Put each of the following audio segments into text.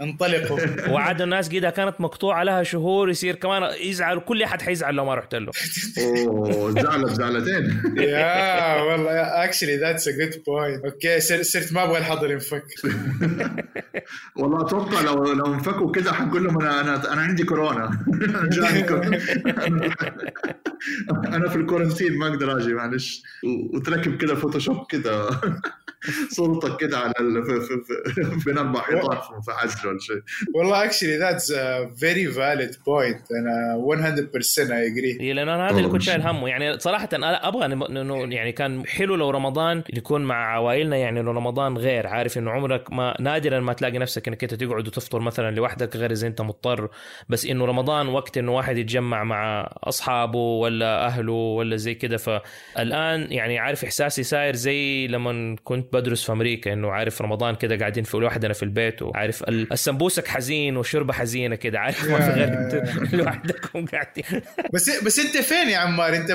انطلقوا. وعاد الناس قيدها كانت مقطوعة لها شهور يصير كمان يزعل كل أحد حيزعل لو ما رحت له. أوه زعلت زعلتين. يا والله actually that's a good point okay صرت ما أبغى الحظر ينفك. والله أتوقع لو لو انفكوا كذا حنقول لهم أنا أنا أنا عندي كورونا. أنا في ال quarantine ما أقدر أجي معلش. وتركب كذا Photoshop كذا صورتك كذا على ال... في... في... في... بين أربع حيطان في حجر ولا شيء والله actually that's a very valid point أنا 100% اي agree هي لأن أنا هذا اللي كنت شايل همه. يعني صراحة أنا أبغى إنه- انه يعني كان حلو لو رمضان يكون مع عوائلنا يعني إنه رمضان غير. عارف إنه عمرك ما نادرا ما تلاقي نفسك إنك أنت تقعد وتفطر مثلا لوحدك غير إذا أنت مضطر. بس إنه رمضان وقت إنه واحد يتجمع مع أصحابه ولا أهله ولا زي كده. فالآن يعني عارف إحساسي صاير زي لما كنت بدرس في أمريكا إنه عارف رمضان كده قاعدين في لوحدنا في البيت وعارف ال- السمبوسك حزين والشوربه حزينة كده. عارف؟ ما في غير لوحدكم قاعدين بس بس انت فين يا عمار؟ انت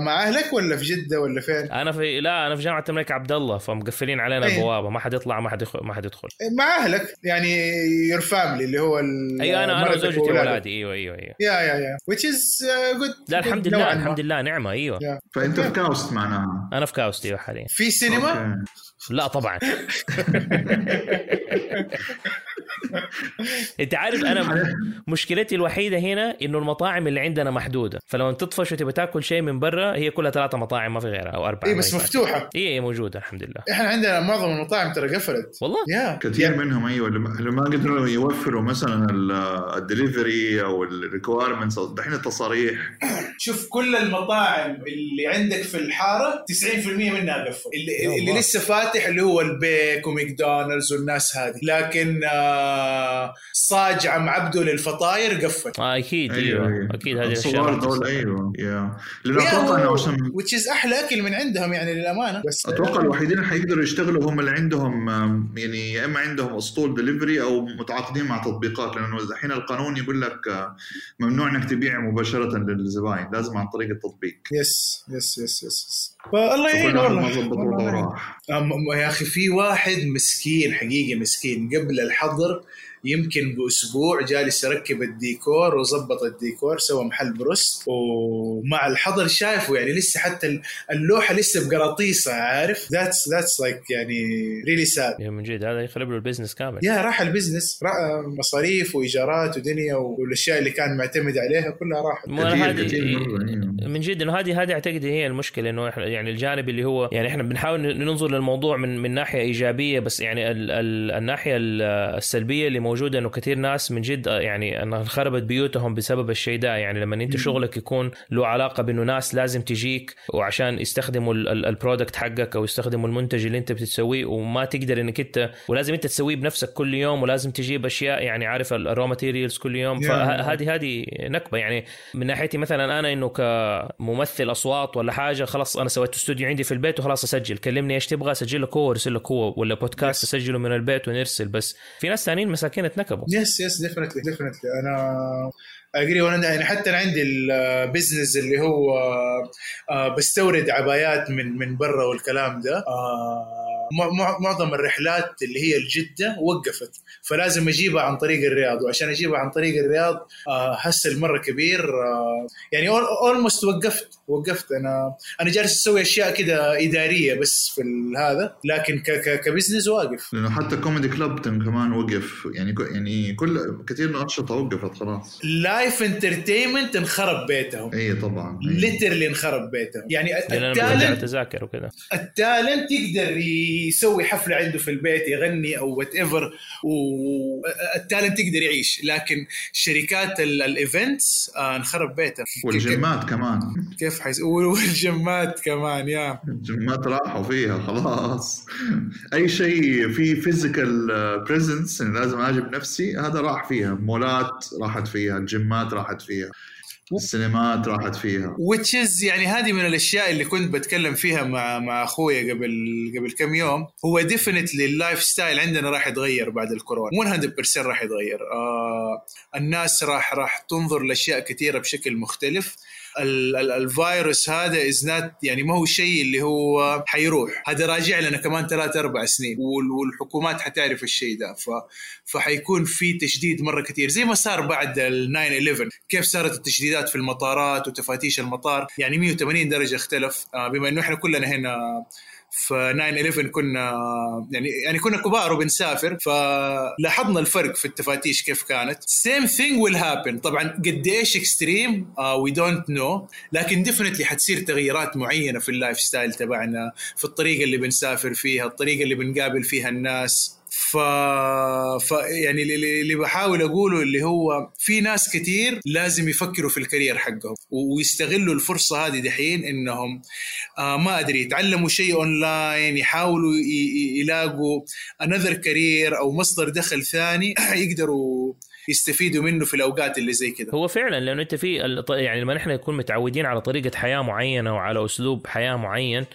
مع أهلك ولا في جدة ولا فين؟ أنا في لا أنا في جامعة الملك عبد الله فمقفلين علينا أيه. البوابة. ما حد يطلع ما حد ما حد يدخل. مع أهلك يعني your family اللي هو ال- أيوه أنا أنا وزوجتي. وأولادي. أيوه أيوه أيوه. yeah yeah yeah. Which is uh, good لا الحمد لله. الحمد لله نعمة. أيوه. فأنت في كاوست معناها أنا في كاوست أيوة حاليا. في سينما. لا طبعا. انت عارف أنا مشكلتي الوحيدة هنا انه المطاعم اللي عندنا محدودة. فلو تطفش وتبي تاكل شيء من برا هي كلها ثلاثة مطاعم ما في غيرها أو أربعة اي بس. مفتوحة. هي هي موجودة الحمد لله. إحنا عندنا معظم المطاعم ترى قفلت. والله. yeah. كثير منهم أيوه اللي ما- قدروا يوفروا مثلا الدليفري أو ال requirements أو دحين التصاريح. شوف كل المطاعم اللي عندك في الحارة 90% منها قفل. اللي, اللي. لسه فاتح اللي هو البيك وماكدونالدز والناس هذه. لكن آه صاج عم عبده للفطاير قفل. آه أكيد أيوه, أكيد هذه الأشياء. دول. أيوه. yeah لأنه أتوقع إنه عشان وتشيز أحلى أكل من عندهم يعني للأمانة. بس أتوقع الوحيدين اللي حيقدروا يشتغلوا هم اللي عندهم يعني يا إما عندهم أسطول دليفري أو متعاقدين مع تطبيقات. لأنه الحين القانون يقول لك آه، ممنوع إنك تبيع مباشرة للزباين. لازم عن طريق التطبيق. yes yes yes yes, yes. فالله يعين والله. يا أخي في واحد مسكين حقيقي مسكين قبل الحظر يمكن بأسبوع جالس يركب الديكور وظبط الديكور سوى محل بروست ومع الحظر شايفه يعني لسه حتى ال- اللوحة لسه بقراطيسها عارف؟ ذاتس ذاتس لايك يعني really sad yeah من جد هذا يخرب له ال business كامل. yeah راح ال business را- مصاريف وإيجارات ودنيا والأشياء اللي كان معتمد عليها كلها راحت. أيوة. من جد إنه هذه هذه أعتقد هي المشكلة إنه إحنا- يعني الجانب اللي هو يعني إحنا بنحاول ننظر للموضوع من من ناحية إيجابية بس يعني ال ال الناحية ال- السلبية اللي موجودة إنه كثير ناس من جد يعني إنها انخربت بيوتهم بسبب الشيء ده. يعني لما أنت شغلك يكون له علاقة بإنه ناس لازم تجيك وعشان يستخدموا ال- ال- ال product حقك أو يستخدموا المنتج اللي أنت بتسويه وما تقدر إنك أنت ولازم أنت تسويه بنفسك كل يوم ولازم تجيب أشياء يعني عارف ال raw materials كل يوم. فهذه هذه نكبة. يعني من ناحيتي مثلا أنا إنه كممثل أصوات ولا حاجة خلاص أنا سويت استوديو عندي في البيت وخلاص أسجل. كلمني إيش تبغى اسجل لك هو وارسل لك هو ولا بودكاست. أسجله من البيت ونرسل. بس في ناس ثانيين مساكين اتنكبوا. yes yes definitely definitely أنا agree وأنا يعني حتى أنا عندي ال business اللي هو آه، بستورد عبايات من من برا والكلام ده. آه، معظم الرحلات اللي هي الجدة وقفت. فلازم أجيبها عن طريق الرياض. وعشان أجيبها عن طريق الرياض آه، hassle مرة كبير آه، يعني almost وقفت وقفت. أنا أنا جالس أسوي أشياء كده إدارية بس في ال- هذا. لكن ك- ك- ك business واقف. لأنه حتى comedy club كمان وقف. يعني يعني كل كثير من الأنشطة وقفت خلاص. live entertainment انخرب بيتهم. إي طبعا. literally انخرب بيتهم. يعني التالنت تذاكر وكذا. ال talent يقدر يسوي حفلة عنده في البيت يغني أو whatever وال talent يقدر يعيش. لكن شركات ال- ال events آه، انخرب بيتها والجيمات كمان. كيف حيس والجمات كمان يا. الجيمات راحوا فيها خلاص. أي شيء في physical presence يعني لازم أجي بنفسي هذا راح فيها. مولات راحت فيها الجيمات راحت فيها. السينمات راحت فيها. Which is يعني هذه من الأشياء اللي كنت بتكلم فيها مع مع أخويا قبل قبل كم يوم. هو definitely ال lifestyle عندنا راح يتغير بعد الكورونا. 100% راح يتغير. آه الناس راح راح تنظر لأشياء كثيرة بشكل مختلف. الفيروس هذا is not يعني ما هو شيء اللي هو حيروح. هذا راجع لنا كمان ثلاث أربع سنين. وال- والحكومات حتعرف الشيء ده. ف فحيكون في تشديد مرة كثير. زي ما صار بعد ال 9 11 كيف صارت التشديدات في المطارات وتفاتيش المطار؟ يعني 180 درجة اختلف. آه، بما إنه إحنا كلنا هنا في 9 11 كنا يعني يعني كنا كبار وبنسافر فلاحظنا الفرق في التفاتيش كيف كانت. Same thing will happen. طبعا قد إيش extreme we don't know لكن definitely حتصير تغييرات معينة في ال lifestyle تبعنا في الطريقة اللي بنسافر فيها الطريقة اللي بنقابل فيها الناس. ف... ف يعني اللي بحاول أقوله اللي هو في ناس كتير لازم يفكروا في ال career حقهم ويستغلوا الفرصة هذه دحين إنهم آه ما أدري يتعلموا شيء اونلاين يحاولوا يلاقوا another career أو مصدر دخل ثاني يقدروا يستفيدوا منه في الأوقات اللي زي كذا هو فعلا لأنه أنت في يعني لما نحن نكون متعودين على طريقة حياة معينة وعلى أسلوب حياة معين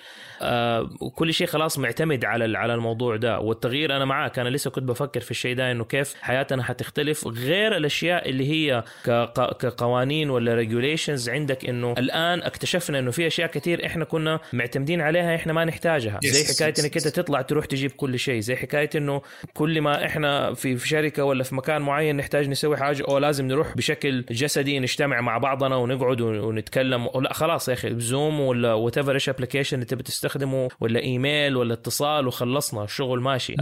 آه وكل شيء خلاص معتمد على على الموضوع ده. والتغيير أنا معك أنا لسه كنت بفكر في الشيء ده إنه كيف حياتنا حتختلف غير الأشياء اللي هي كق- كقوانين ولا regulations عندك إنه الآن اكتشفنا إنه في أشياء كثير إحنا كنا معتمدين عليها إحنا ما نحتاجها. زي حكاية إنك أنت. تطلع تروح تجيب كل شيء. زي حكاية إنه كل ما إحنا في في شركة ولا في مكان معين نحتاج نسوي حاجة أو لازم نروح بشكل جسدي نجتمع مع بعضنا ونقعد ون- ونتكلم. لا خلاص يا أخي بزوم ولا whatever إيش application اللي تبي تستخدمه ولا إيميل ولا اتصال وخلصنا الشغل ماشي.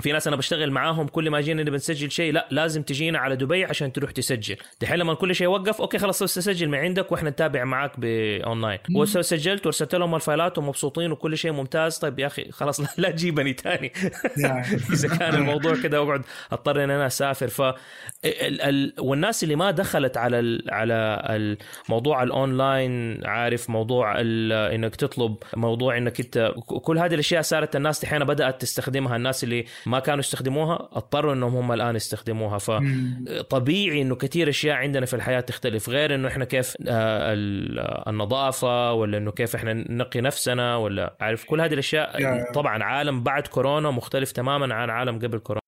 في ناس أنا بشتغل معاهم كل ما جينا نبي نسجل شيء لا لازم تجينا على دبي عشان تروح تسجل. دحين لما كل شيء يوقف أوكي خلاص بس تسجل من عندك وإحنا نتابع معاك باونلاين وسجلت وارسلت لهم الفايلات ومبسوطين وكل شيء ممتاز. طيب يا أخي خلاص لا, تجيبني تاني. إذا كان الموضوع كده أقعد أضطر إن أنا أسافر. ف ال... ال... والناس اللي ما دخلت على ال... على الموضوع الاونلاين عارف موضوع ال... إنك تطلب موضوع انك انت كل هذه الاشياء صارت الناس دحين بدأت تستخدمها. الناس اللي ما كانوا يستخدموها اضطروا انهم هم الآن يستخدموها. فطبيعي انه كثير أشياء عندنا في الحياة تختلف. غير انه إحنا كيف آه، ال- النظافة ولا انه كيف إحنا نقي نفسنا ولا عارف كل هذه الأشياء يا- طبعا عالم بعد كورونا مختلف تماما عن عالم قبل كورونا.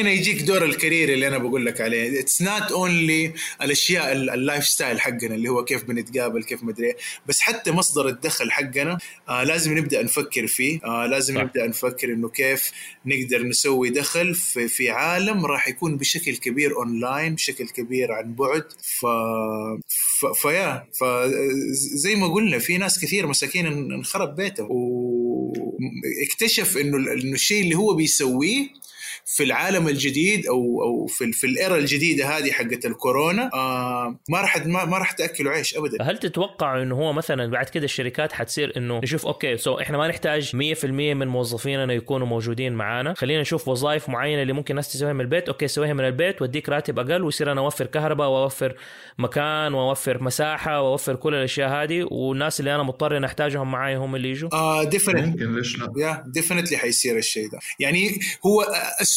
هنا يجيك دور ال career اللي أنا بقول لك عليه. it's not only الأشياء ال- ال lifestyle حقنا اللي هو كيف بنتقابل كيف مدري إيه، بس حتى مصدر الدخل حقنا آه لازم نبدأ نفكر فيه. آه لازم صح. نبدأ نفكر إنه كيف نقدر نسوي دخل في, في عالم راح يكون بشكل كبير اونلاين بشكل كبير عن بعد. ف ف فيا فزي ما قلنا في ناس كثير مساكين إنخرب بيتهم. واكتشف إنه إنه الشيء اللي هو بيسويه في العالم الجديد أو أو في في ال era الجديدة هذه حقت الكورونا آه ما راح ما, ما راح تاكلوا عيش ابدا. هل تتوقع إنه هو مثلا بعد كده الشركات حتصير إنه نشوف okay so إحنا ما نحتاج 100% من موظفيننا يكونوا موجودين معانا. خلينا نشوف وظائف معينة اللي ممكن الناس تسويها من البيت. okay سويها من البيت وأديك راتب أقل ويصير أنا أوفر كهرباء وأوفر مكان وأوفر مساحة وأوفر كل الأشياء هذه والناس اللي أنا مضطر ان أحتاجهم معي هم اللي يجوا. آه definite ممكن ليش لا؟ yeah definitely حيصير الشيء ده. يعني هو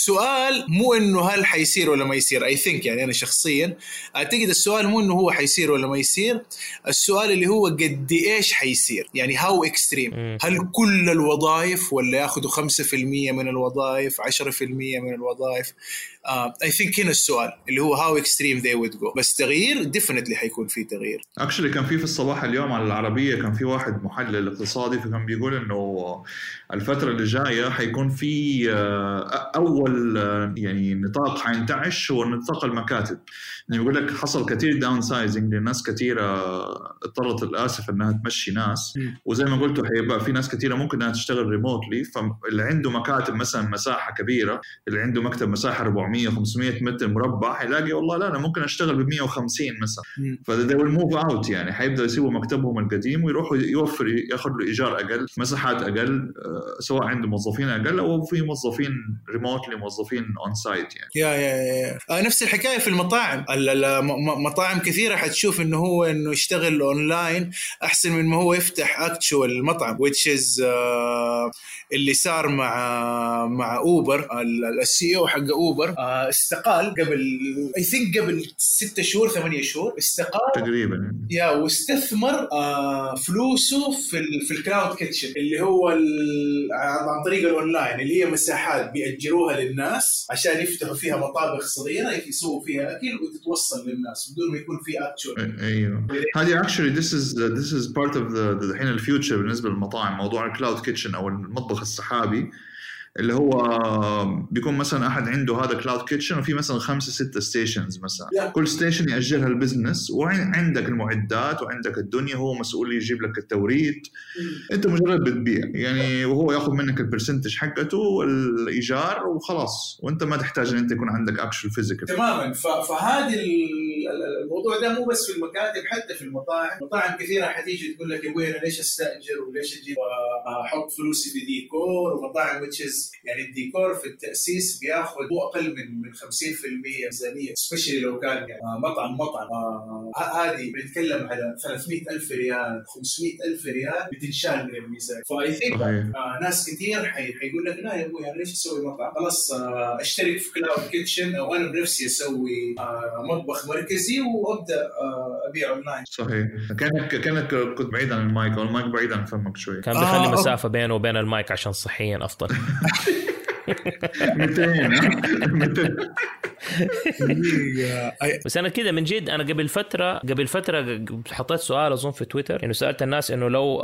السؤال مو إنه هل حيصير ولا ما يصير. I think يعني أنا شخصيا أعتقد السؤال مو إنه هو حيصير ولا ما يصير السؤال اللي هو قد إيش حيصير؟ يعني how extreme. هل كل الوظائف ولا ياخذوا 5% من الوظائف 10% من الوظائف؟ I think هنا السؤال اللي هو how extreme they would go بس تغيير definitely حيكون في تغيير. actually كان في في الصباح اليوم على العربية كان في واحد محلل اقتصادي فكان بيقول إنه الفترة اللي جاية حيكون في آه، أول آه، يعني نطاق حينتعش هو نطاق المكاتب. يعني بيقول لك حصل كثير downsizing لناس كثيرة اضطرت للأسف إنها تمشي ناس. وزي ما قلتوا حيبقى في ناس كثيرة ممكن إنها تشتغل remotely فاللي عنده مكاتب مثلا مساحة كبيرة اللي عنده مكتب مساحة 400 500 متر مربع حيلاقي والله لا أنا ممكن أشتغل ب 150 مثلا. ف they will move out يعني حيبداوا يسيبوا مكتبهم القديم ويروحوا يوفر ياخذ له إيجار أقل مساحات أقل آه، سواء عنده موظفين أقل أو في موظفين remotely موظفين on-site يعني. يا يا يا. آه نفس الحكاية في المطاعم. مطاعم كثيرة حتشوف إنه هو إنه يشتغل اونلاين أحسن من ما هو يفتح actual مطعم which is آه اللي صار مع مع اوبر السي أو حق اوبر آه استقال قبل I think قبل ستة شهور ثمانية شهور استقال. تقريبا. yeah واستثمر آه فلوسه في ال في ال cloud kitchen اللي هو ال- عن طريق الاونلاين اللي هي مساحات بيأجروها للناس عشان يفتحوا فيها مطابخ صغيرة يسووا فيها أكل وتتوصل للناس بدون ما يكون في actual أيوه. هذه actually this is this is part of the الحين ال future بالنسبة للمطاعم موضوع ال cloud kitchen أو المطبخ السحابي. اللي هو بيكون مثلا أحد عنده هذا cloud kitchen وفي مثلا خمسة ستة stations مثلا. Yeah. كل station يأجرها ال business وعندك المعدات وعندك الدنيا هو مسؤول يجيب لك التوريد. أنت مجرد بتبيع يعني وهو يأخذ منك ال percentage حقته والإيجار وخلاص. وأنت ما تحتاج إن أنت يكون عندك action physical تماما. فهذه ال- ال- الموضوع ده مو بس في المكاتب حتى في المطاعم. مطاعم كثيرة حتيجي تقول لك يا أبوي أنا ليش أستأجر وليش أجيب؟ أحط فلوسي في ديكور ومطاعم وتشز يعني الديكور في التأسيس بياخذ مو أقل من من 50% ميزانية specially لو كان يعني آه، مطعم مطعم. آه، ه- هذه بنتكلم على 300 ألف ريال 500 ألف ريال بتنشال من الميزانيه ف I think آه ناس كثير حي... حيقول لك لا يا أبوي أنا ليش أسوي مطعم؟ خلاص آه أشترك في cloud kitchen أو أنا بنفسي أسوي آه مطبخ مركزي وأبدأ آه أبيع اونلاين. صحيح. كانك كأنك كنت بعيد عن المايك أو المايك بعيد عن فمك شوي. كان آه، بيخلي okay. مسافة بينه وبين المايك عشان صحيا أفضل. 200 ها 200 بس أنا كده من جد أنا قبل فترة قبل فترة حطيت سؤال أظن في تويتر إنه سألت الناس إنه لو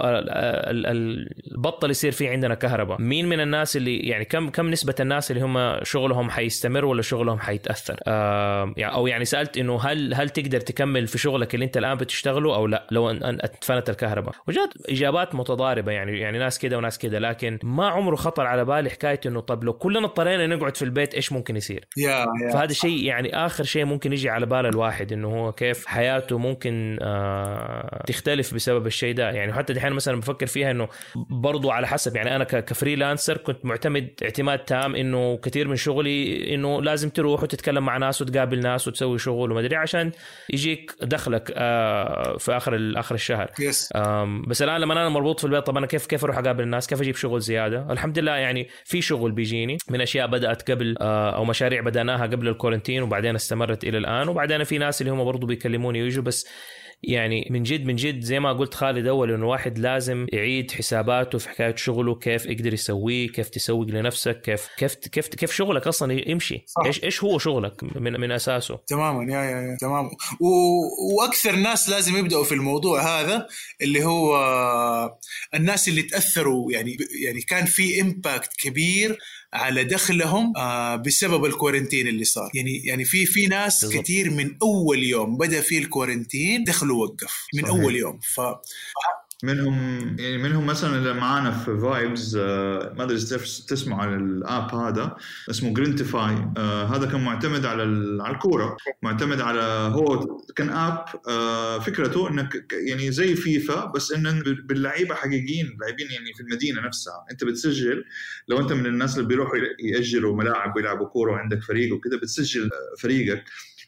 بطل يصير في عندنا كهرباء مين من الناس اللي يعني كم كم نسبة الناس اللي هم شغلهم حيستمر ولا شغلهم حيتأثر؟ آه يعني أو يعني سألت إنه هل هل تقدر تكمل في شغلك اللي أنت الآن بتشتغله أو لا لو انطفت الكهرباء؟ وجات إجابات متضاربة يعني يعني ناس كده وناس كده لكن ما عمره خطر على بالي حكاية إنه طب لو كلنا اضطرينا نقعد في البيت إيش ممكن يصير؟ yeah yeah. فهذا شيء يعني آخر شيء ممكن يجي على بال الواحد إنه هو كيف حياته ممكن آه تختلف بسبب الشيء ده. يعني حتى دحين مثلا بفكر فيها إنه برضو على حسب يعني أنا ك freelancer كنت معتمد اعتماد تام إنه كثير من شغلي إنه لازم تروح وتتكلم مع ناس وتقابل ناس وتسوي شغل وما أدري عشان يجيك دخلك آه في آخر آخر الشهر. أم، بس الآن لما أنا مربوط في البيت طب أنا كيف كيف أروح أقابل الناس؟ كيف أجيب شغل زيادة؟ الحمد لله يعني في شغل بيجيني. من أشياء بدأت قبل آه، أو مشاريع بدأناها قبل ال quarantine وبعدين استمرت إلى الآن. وبعدين في ناس اللي هم برضو بيكلموني ويجوا بس يعني من جد من جد زي ما قلت خالد أول إنه الواحد لازم يعيد حساباته في حكاية شغله كيف يقدر يسويه كيف تسوق لنفسك كيف كيف كيف كيف شغلك أصلا يمشي. صح. إيش إيش هو شغلك من من أساسه؟ تماما يا يا يا تمام. و... وأكثر ناس لازم يبدأوا في الموضوع هذا اللي هو الناس اللي تأثروا يعني يعني كان في impact كبير على دخلهم آه بسبب ال quarantine اللي صار يعني يعني في في ناس بالضبط. كثير من أول يوم بدأ فيه ال quarantine دخله وقف من صحيح. أول يوم ف منهم يعني منهم مثلا اللي معانا في فايبز ما أدري تسمعوا عن ال app هذا اسمه جرينتيفاي آه هذا كان معتمد على على الكورة معتمد على هو كان app آه فكرته انك يعني زي فيفا بس إن باللعيبة حقيقيين لاعبين يعني في المدينة نفسها. أنت بتسجل لو أنت من الناس اللي بيروحوا ياجروا ملاعب ويلعبوا كورة وعندك فريق وكذا بتسجل آه، فريقك.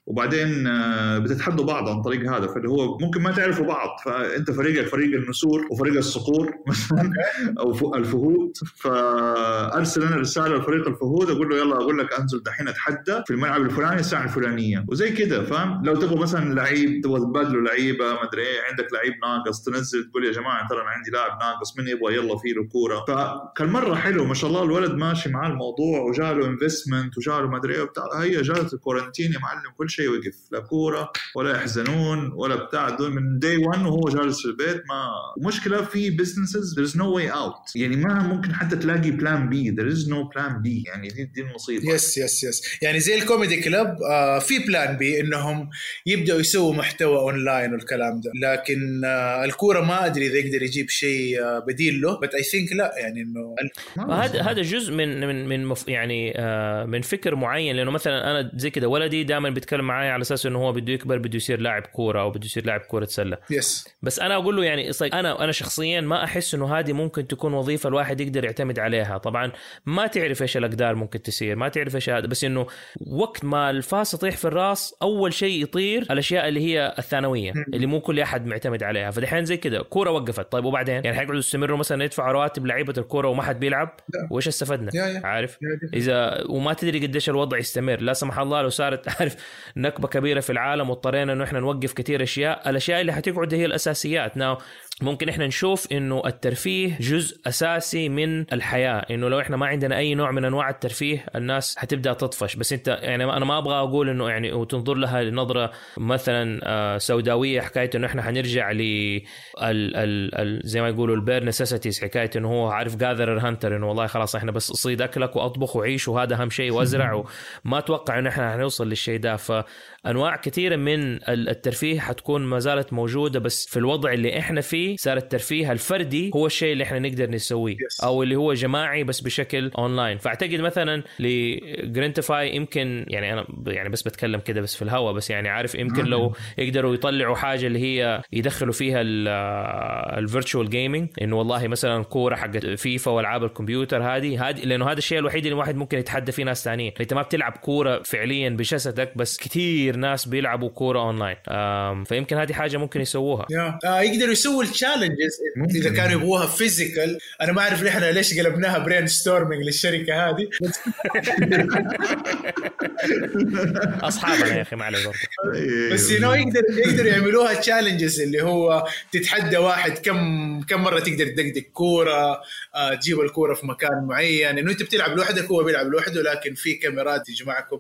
وبعدين آه، بتتحدوا بعض عن طريق هذا. فاللي هو ممكن ما تعرفوا بعض فأنت فريقك فريق النسور وفريق الصقور مثلا أو الفهود. فأرسل أنا رسالة لفريق الفهود أقول له يلا أقول لك أنزل دحين أتحدى في الملعب الفلاني الساعة الفلانية. وزي كده فاهم؟ لو تبغى مثلا لعيب تبغى تبادلوا لعيبة ما أدري إيه عندك لعيب ناقص تنزل تقول يا جماعة ترى أنا عندي لاعب ناقص من يبغى؟ يلا في له كورة. فكان مرة حلو ما شاء الله الولد ماشي معاه الموضوع وجاله investment وجاله ما أدري إيه وبتاع. هي جات ال quarantine يا معلم كل شيء وقف. لا كورة ولا يحزنون ولا بتاع. دول من day 1 وهو جالس في البيت. ما مشكلة في businesses there is no way out. يعني ما ممكن حتى تلاقي plan B there is no plan B. يعني دي دي المصيبة. yes yes yes يعني زي الكوميدي club آه في plan B إنهم يبدأوا يسووا محتوى اونلاين والكلام ده. لكن آه الكورة ما أدري إذا يقدر يجيب شيء آه بديل له. بس I think لا. يعني إنه ما هذا هذا جزء من من من مف يعني آه من فكر معين. لأنه مثلا أنا زي كده ولدي دائما بيتكلم بيتكلم معايا على أساس إنه هو بده يكبر بده يصير لاعب كورة أو بده يصير لاعب كورة سله yes بس أنا أقول له يعني أنا أنا شخصيا ما أحس إنه هذه ممكن تكون وظيفة الواحد يقدر يعتمد عليها. طبعا ما تعرف إيش الأقدار ممكن تصير ما تعرف إيش هذا بس إنه وقت ما الفاس يطيح في الراس أول شيء يطير الأشياء اللي هي الثانوية اللي مو كل أحد معتمد عليها. فدحين زي كده كورة وقفت. طيب وبعدين؟ يعني حيقعدوا يستمروا مثلا يدفعوا رواتب لعيبة الكورة وما حد بيلعب. وإيش استفدنا؟ عارف. إذا وما تدري قديش الوضع يستمر. لا سمح الله لو صارت عارف نكبة كبيرة في العالم واضطرينا إنه إحنا نوقف كثير أشياء. الأشياء اللي حتقعد هي الأساسيات. ناو ممكن إحنا نشوف إنه الترفيه جزء أساسي من الحياة إنه لو إحنا ما عندنا أي نوع من أنواع الترفيه الناس حتبدأ تطفش. بس أنت يعني أنا ما أبغى أقول إنه يعني وتنظر لها نظره مثلا آه، سوداوية حكاية إنه إحنا حنرجع ل ال ال ال زي ما يقولوا ال bare necessities حكاية إنه هو عارف gatherer hunter إنه والله خلاص إحنا بس اصيد أكلك وأطبخ وعيش وهذا أهم شيء وأزرع وما أتوقع إنه إحنا حنوصل للشيء ده. فأنواع كثيرة من ال- الترفيه حتكون ما زالت موجودة بس في الوضع اللي إحنا فيه صار الترفيه الفردي هو الشيء اللي إحنا نقدر نسويه Yes. أو اللي هو جماعي بس بشكل اونلاين فأعتقد مثلا لجرينتيفاي يمكن يعني أنا يعني بس بتكلم كده بس في الهواء بس يعني عارف يمكن لو يقدروا يطلعوا حاجة اللي هي يدخلوا فيها ال virtual gaming إنه والله مثلا كورة حقت فيفا وألعاب الكمبيوتر هذه هذه لأنه هذا الشيء الوحيد اللي الواحد ممكن يتحدى فيه ناس ثانيين أنت ما بتلعب كورة فعليا بجسدك بس كثير ناس بيلعبوا كورة اونلاين فيمكن هذه حاجة ممكن يسووها. يا آه يقدروا يسووا ال challenges اذا كانوا يبغوها physical أنا ما أعرف إحنا ليش قلبناها brainstorming للشركة هذه. أصحابنا يا أخي ما عليه برضه. بس you يقدر يقدر يعملوها challenges اللي هو تتحدى واحد كم كم مرة تقدر تدقدق كورة آه تجيب الكورة في مكان معين. انه أنت بتلعب لوحدك هو بيلعب لوحده لكن في كاميرات تجمعكم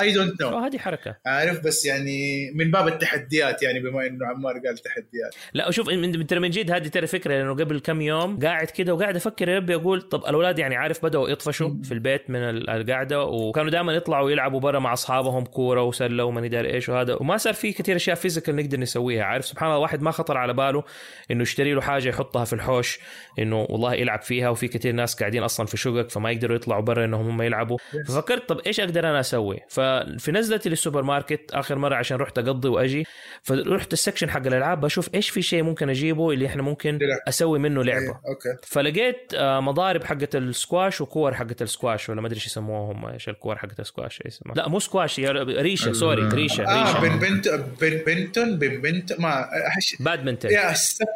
I don't know هذه حركة. عارف بس يعني من باب التحديات يعني بما إنه عمار قال تحديات. لا شوف من ترى من جد هذه ترى فكرة لأنه قبل كم يوم قاعد كده وقاعد أفكر يا ربي أقول طب الأولاد يعني عارف بدأوا يطفشوا في البيت من ال- القعدة وكانوا دائما يطلعوا يلعبوا برا مع أصحابهم كورة وسله وما ندري إيش وهذا وما صار في كثير أشياء physical نقدر نسويها عارف؟ سبحان الله واحد ما خطر على باله إنه يشتري له حاجة يحطها في الحوش إنه والله يلعب فيها وفي كثير ناس قاعدين أصلا في شقق فما يقدروا يطلعوا برا إنهم هم يلعبوا. ففكرت طب إيش أقدر أنا أسوي؟ ففي نزلتي للسوبر ماركت آخر مرة عشان رحت أقضي وأجي فرحت ال section حق الألعاب بشوف إيش في شيء ممكن أجيبه اللي إحنا ممكن لعب. أسوي منه لعبة. إيه، okay. فلقيت آه، مضارب حقت السكواش وكور حقت السكواش ولا ما أدري إيش يسموها هم إيش الكور حقت السكواش اسمها لا مو سكواش هي ريشة sorry ريشة آه ريشة. بن بنت بن بنتون بن بنت ما حش... بادمنتون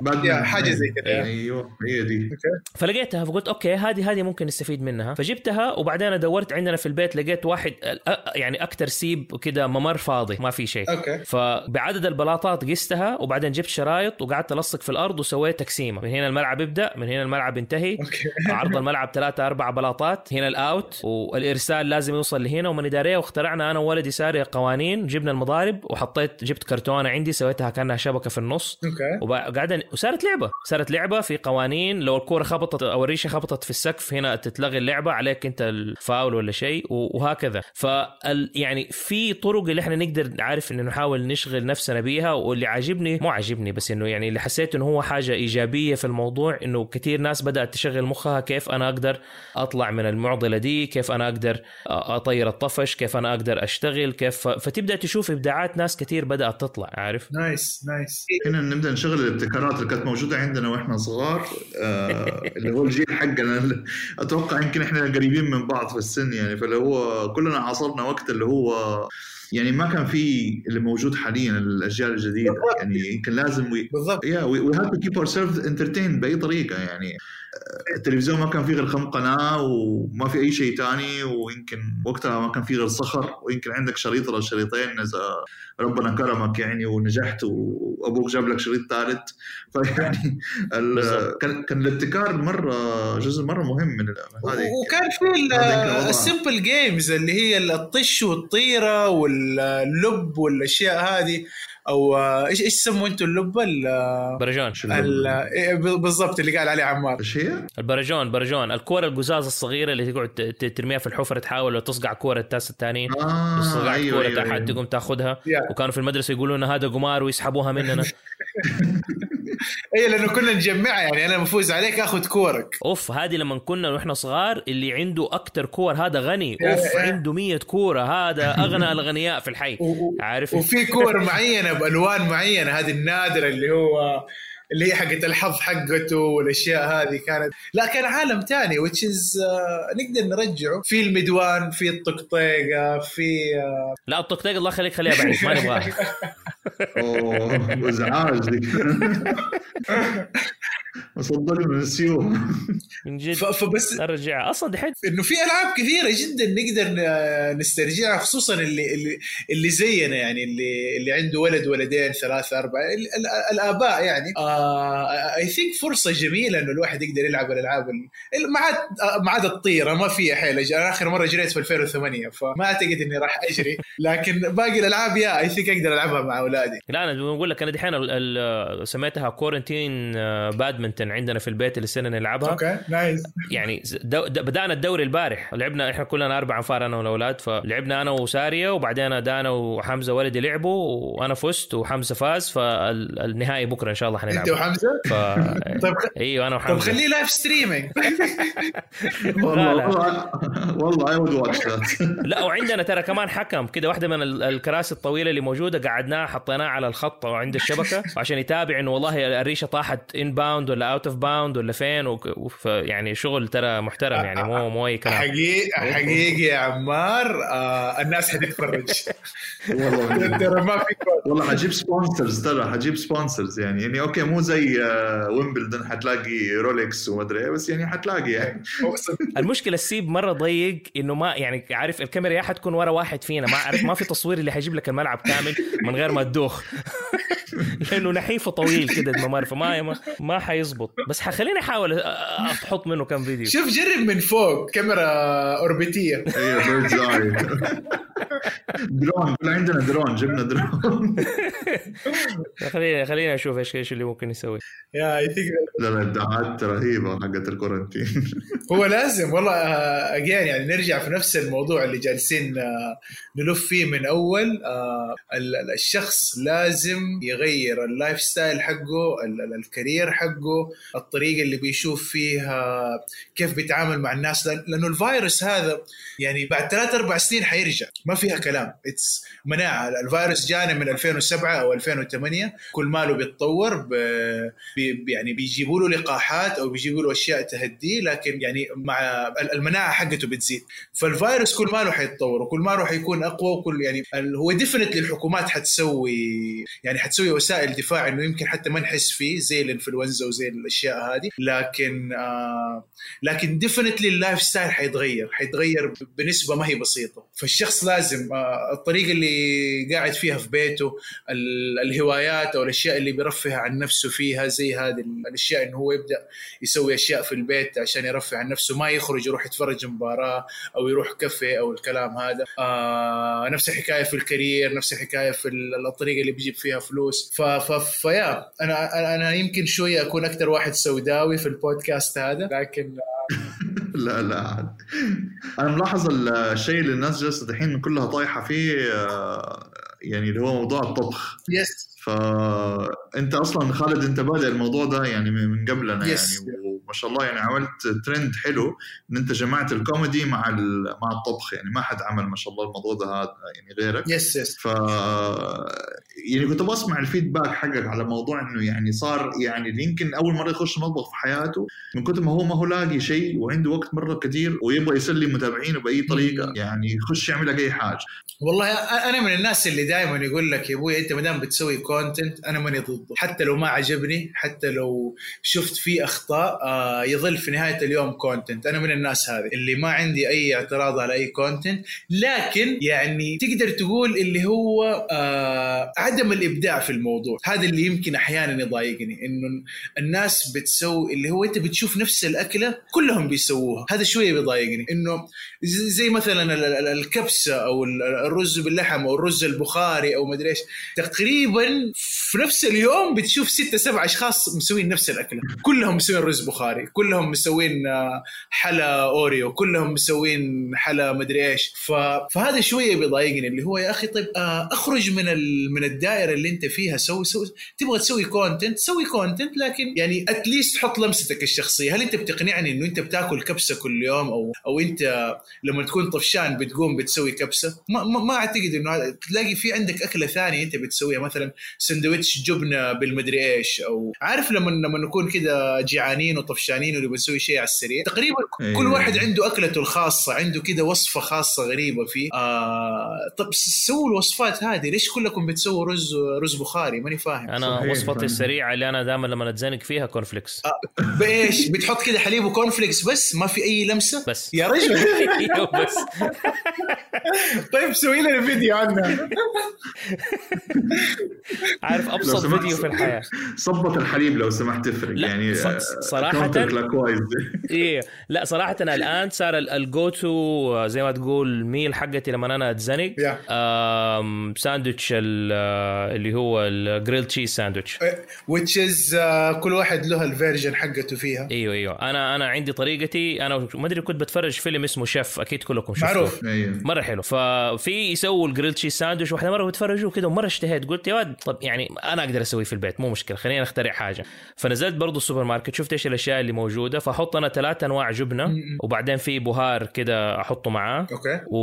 بعد يا حاجة زي كذا أيوه هي دي. فلقيتها فقلت okay هذه هذه ممكن نستفيد منها. فجبتها وبعدين دورت عندنا في البيت لقيت واحد يعني أكثر سيب كده ممر فاضي ما في شيء. okay. فبعدد البلاطات قستها وبعدين جبت شرايط وقعدت الصق في الأرض وسويت تقسيمة. من هنا الملعب يبدأ من هنا الملعب ينتهي. عرض الملعب ثلاثة أربع بلاطات. هنا ال out. والإرسال لازم يوصل لهنا. ومن إدارية واخترعنا أنا وولدي ساري قوانين. جبنا المضارب وحطيت جبت كرتونة عندي سويتها كأنها شبكة في النص. okay. وصارت لعبة. صارت لعبة في قوانين. لو الكورة خبطت أو الريشة خبطت في السقف هنا تتلغي اللعبة. عليك أنت الفاول ولا شيء. وهكذا. فال يعني في طرق اللي إحنا نقدر عارف إنه نحاول نشغل نفسنا بيها. واللي عاجبني مو عاجبني بس إنه يعني اللي حسيت إنه هو حاجة إيجابية في الموضوع إنه كثير ناس بدأت تشغل مخها كيف أنا أقدر أطلع من المعضلة دي كيف أنا أقدر أطير الطفش كيف أنا أقدر أشتغل كيف فتبدأ تشوف إبداعات ناس كثير بدأت تطلع عارف؟ nice nice. هنا نبدأ نشغل الابتكارات اللي كانت موجودة عندنا وإحنا صغار آه اللي هو الجيل حقنا. أتوقع يمكن إحنا قريبين من بعض في السن يعني فاللي هو كلنا عاصرنا وقت اللي هو يعني ما كان في اللي موجود حاليا الاجيال الجديدة. يعني يمكن لازم we بالضبط. يا we have to keep ourself entertained بأي طريقة. يعني التلفزيون ما كان فيه غير كم قناة وما في أي شيء تاني ويمكن وقتها ما كان فيه غير صخر. ويمكن عندك شريط ولا شريطين إذا ربنا كرمك يعني ونجحت وأبوك جاب لك شريط ثالث. فيعني كان كان الابتكار مرة جزء مرة مهم من هذه. وكان في ال simple games اللي هي الطش والطيرة واللب والأشياء هذه أو إيش إيش تسموا أنتم اللبه برجون بالضبط اللي قال عليه عمار. إيش هي؟ البرجون برجون الكورة القزاز الصغيرة اللي تقعد ترميها في الحفرة تحاول تصقع كورة الناس الثانيين آه تصقع أيوة كورة أيوة تحت أيوة. تقوم تاخذها Yeah. وكانوا في المدرسة يقولوا لنا هذا قمار ويسحبوها مننا. اي لأنه كنا نجمعها يعني أنا بفوز عليك آخذ كورك. أوف هذه لما كنا وإحنا صغار اللي عنده أكثر كور هذا غني. يا- أوف يا. عنده 100 كورة هذا أغنى الأغنياء في الحي. عارف؟ وفي كور معينة بألوان معينة هذه النادرة اللي هو اللي هي حقت الحظ حقته والأشياء هذه كانت. لا كان عالم تاني which is uh, نقدر نرجعه. في المدوان في الطقطيقه في uh, لا الطقطيق الله يخليك خليها بعيد ما نبغاها. أوه ازعاج دي من السيوف. من جد. فبس نرجعها أصلا دحين إنه في ألعاب كثيرة جدا نقدر ن- نسترجعها خصوصا اللي اللي, اللي زينا يعني اللي اللي عنده ولد ولدين ثلاثة أربعة ال- ال- الآباء يعني. اي ثينك فرصة جميلة إنه الواحد يقدر يلعب الألعاب ال- ال- ما عاد آه، ما عاد الطيرة ما فيها حيل أنا آخر مرة جريت في 2008 فما أعتقد إني راح أجري. لكن باقي الألعاب يا اي ثينك أقدر ألعبها مع أولادي. لا أنا بقول لك أنا دحين سميتها quarantine badminton عندنا في البيت اللي صرنا نلعبها. أوكي nice يعني دو بدأنا الدوري البارح. لعبنا إحنا كلنا أربع أنفار أنا والأولاد. فلعبنا أنا وسارية وبعدين دانا وحمزة ولدي لعبوا وأنا فزت وحمزة فاز. فالنهائي بكرة إن شاء الله انت حنلعب. وحمزه ف طيب أيوه أنا طب وحمزة. خليه live streaming والله. والله I would watch لا وعندنا ترى كمان حكم كده واحدة من ال- الكراسي الطويلة اللي موجودة قعدناها حطيناها على الخط عند الشبكة عشان يتابع إنه والله الريشة طاحت in bound ولا out of bound ولا فين وف- يعني شغل ترى محترم يعني مو مو أي كلام. حقيقي حقيقي يا عمار آه الناس حتتفرج. والله. ترى ما في. والله حجيب sponsors ترى حجيب sponsors يعني. يعني أوكي مو زي آه، ويمبلدون حتلاقي رولكس ومدري إيه بس يعني حتلاقي يعني. المشكلة السيب مرة ضيق إنه ما يعني عارف الكاميرا يا حتكون ورا واحد فينا ما عارف ما في تصوير اللي حيجيب لك الملعب كامل من غير ما تدوخ. لأنه نحيفه طويل كده الممر فما ما, ما حيزبط. بس خليني أحاول أحط منه كم فيديو. شوف جرب من فوق كاميرا أوربيتية. أيوه بيردز اي درون عندنا درون جبنا درون. خليني خليني أشوف إيش إيش اللي ممكن يسوي. يا I think لا لا ابداعات رهيبة حقت ال quarantine. هو لازم والله again يعني نرجع في نفس الموضوع اللي جالسين آه، نلف فيه من أول آه، ال- ال- الشخص لازم يغير ال lifestyle حقه ال- ال- ال career حقه الطريقة اللي بيشوف فيها كيف بيتعامل مع الناس. لأنه الفيروس هذا يعني بعد ثلاث أربع سنين حيرجع ما فيها كلام. it's مناعة. الفيروس جانا من 2007 أو 2008 كل ماله بيتطور. بي يعني بيجيبوا له لقاحات أو بيجيبوا له أشياء تهديه لكن يعني مع ال- المناعة حقته بتزيد. فالفيروس كل ماله حيتطور وكل ماله حيكون أقوى وكل يعني هو definitely الحكومات حتسوي يعني حتسوي وسائل دفاع إنه يمكن حتى ما نحس فيه زي الإنفلونزا وزي الأشياء هذه لكن آه لكن definitely ال lifestyle حيتغير حيتغير بنسبة ما هي بسيطة. فالشخص لازم آه الطريقة اللي قاعد فيها في بيته ال- الهوايات أو الأشياء اللي بيرفه عن نفسه فيها زي هذه ال- الأشياء إنه هو يبدأ يسوي أشياء في البيت عشان يرفه عن نفسه ما يخرج يروح يتفرج مباراة أو يروح كافيه أو الكلام هذا. آه نفس الحكاية في الكارير نفس الحكاية في ال- الطريقة اللي بيجيب فيها فلوس. ف ف فيا أنا أنا- أنا يمكن شوية أكون أكثر واحد سوداوي في البودكاست هذا لكن لا لا. عاد أنا ملاحظ الشيء اللي الناس جالسة دحين كلها طايحة فيه آه، يعني اللي هو موضوع الطبخ. yes فانت أصلا خالد أنت بادئ الموضوع ده يعني من قبلنا Yes. يعني وما شاء الله يعني عملت ترند حلو إن أنت جمعت الكوميدي مع مع الطبخ. يعني ما حد عمل ما شاء الله الموضوع ده هذا يعني غيرك. yes yes ف يعني كنت بسمع ال feedback حقك على موضوع إنه يعني صار يعني يمكن أول مرة يخش المطبخ في حياته من كثر ما هو ما هو لاقي شيء وعنده وقت مرة كثير ويبغى يسلي متابعينه بأي طريقة. يعني يخش يعمل لك أي حاجة. والله أنا من الناس اللي دائما يقول لك يا أبوي أنت ما دام بتسوي content أنا ماني ضده. حتى لو ما عجبني حتى لو شفت فيه أخطاء آه يظل في نهاية اليوم content أنا من الناس هذه اللي ما عندي أي اعتراض على أي content لكن يعني تقدر تقول اللي هو آه عدم الإبداع في الموضوع هذا اللي يمكن أحيانا يضايقني إنه الناس بتسوي اللي هو أنت بتشوف نفس الأكلة كلهم بيسووها هذا شوية بيضايقني إنه زي مثلا ال- ال- الكبسة أو ال- الرز باللحم أو الرز البخاري أو مدري إيش تقريبا في نفس اليوم بتشوف ستة سبع أشخاص مسوين نفس الأكلة كلهم مسوين رز بخاري كلهم مسوين آه، حلا أوريو كلهم مسوين حلا مدري إيش. فهذا شوية بيضايقني اللي هو يا أخي طيب آه، أخرج من. من الدائرة اللي أنت فيها سوي سوي تبغى تسوي content سوي content لكن يعني at least حط لمستك الشخصية. هل أنت بتقنعني إنه أنت بتاكل كبسة كل يوم أو أو أنت لما تكون طفشان بتقوم بتسوي كبسة؟ ما, ما, ما أعتقد إنه تلاقي في عندك أكلة ثانية أنت بتسويها مثلا سندويتش جبنة بالمدري إيش أو عارف لما لما نكون كذا جيعانين وطفشانين ونبغى نسوي شيء على السريع؟ تقريبا أيوة. كل واحد عنده أكلته الخاصة عنده كذا وصفة خاصة غريبة فيه. آه طب سووا الوصفات هذه ليش كلكم بتسووا رز رز بخاري ماني فاهم. أنا وصفتي. السريعة اللي أنا دائما لما اتزنق فيها cornflakes بإيش؟ بتحط كذا حليب و cornflakes بس؟ ما في أي لمسة؟ بس. يا رجل. أيوه بس. طيب سوي لنا فيديو عنها عارف أبسط فيديو في الحياة. صبة الحليب لو سمحت تفرق لا، يعني ص- صراحة- clockwise إيه. لا صراحة أنا الآن صار ال go-to زي ما تقول meal حقتي لما أنا أتزنق. ساندويتش ال- اللي هو ال grilled cheese sandwich which is آه، كل واحد له ال version حقته فيها. أيوه أيوه. أنا أنا عندي طريقتي. أنا ما أدري كنت بتفرج فيلم اسمه شيف أكيد كلكم شفتوه. معروف. أيوه. مرة حلو. ففي يسووا ال grilled cheese sandwich واحدة مرة بتفرجوا كده ومرة اشتهيت. قلت يا ولد طب يعني أنا أقدر أسويه في البيت مو مشكلة خلينا نخترع حاجة. فنزلت برضو السوبر ماركت شفت إيش الأشياء اللي موجودة. فأحط أنا ثلاث أنواع جبنة. وبعدين في بهار كده أحطه معاه. أوكي. و...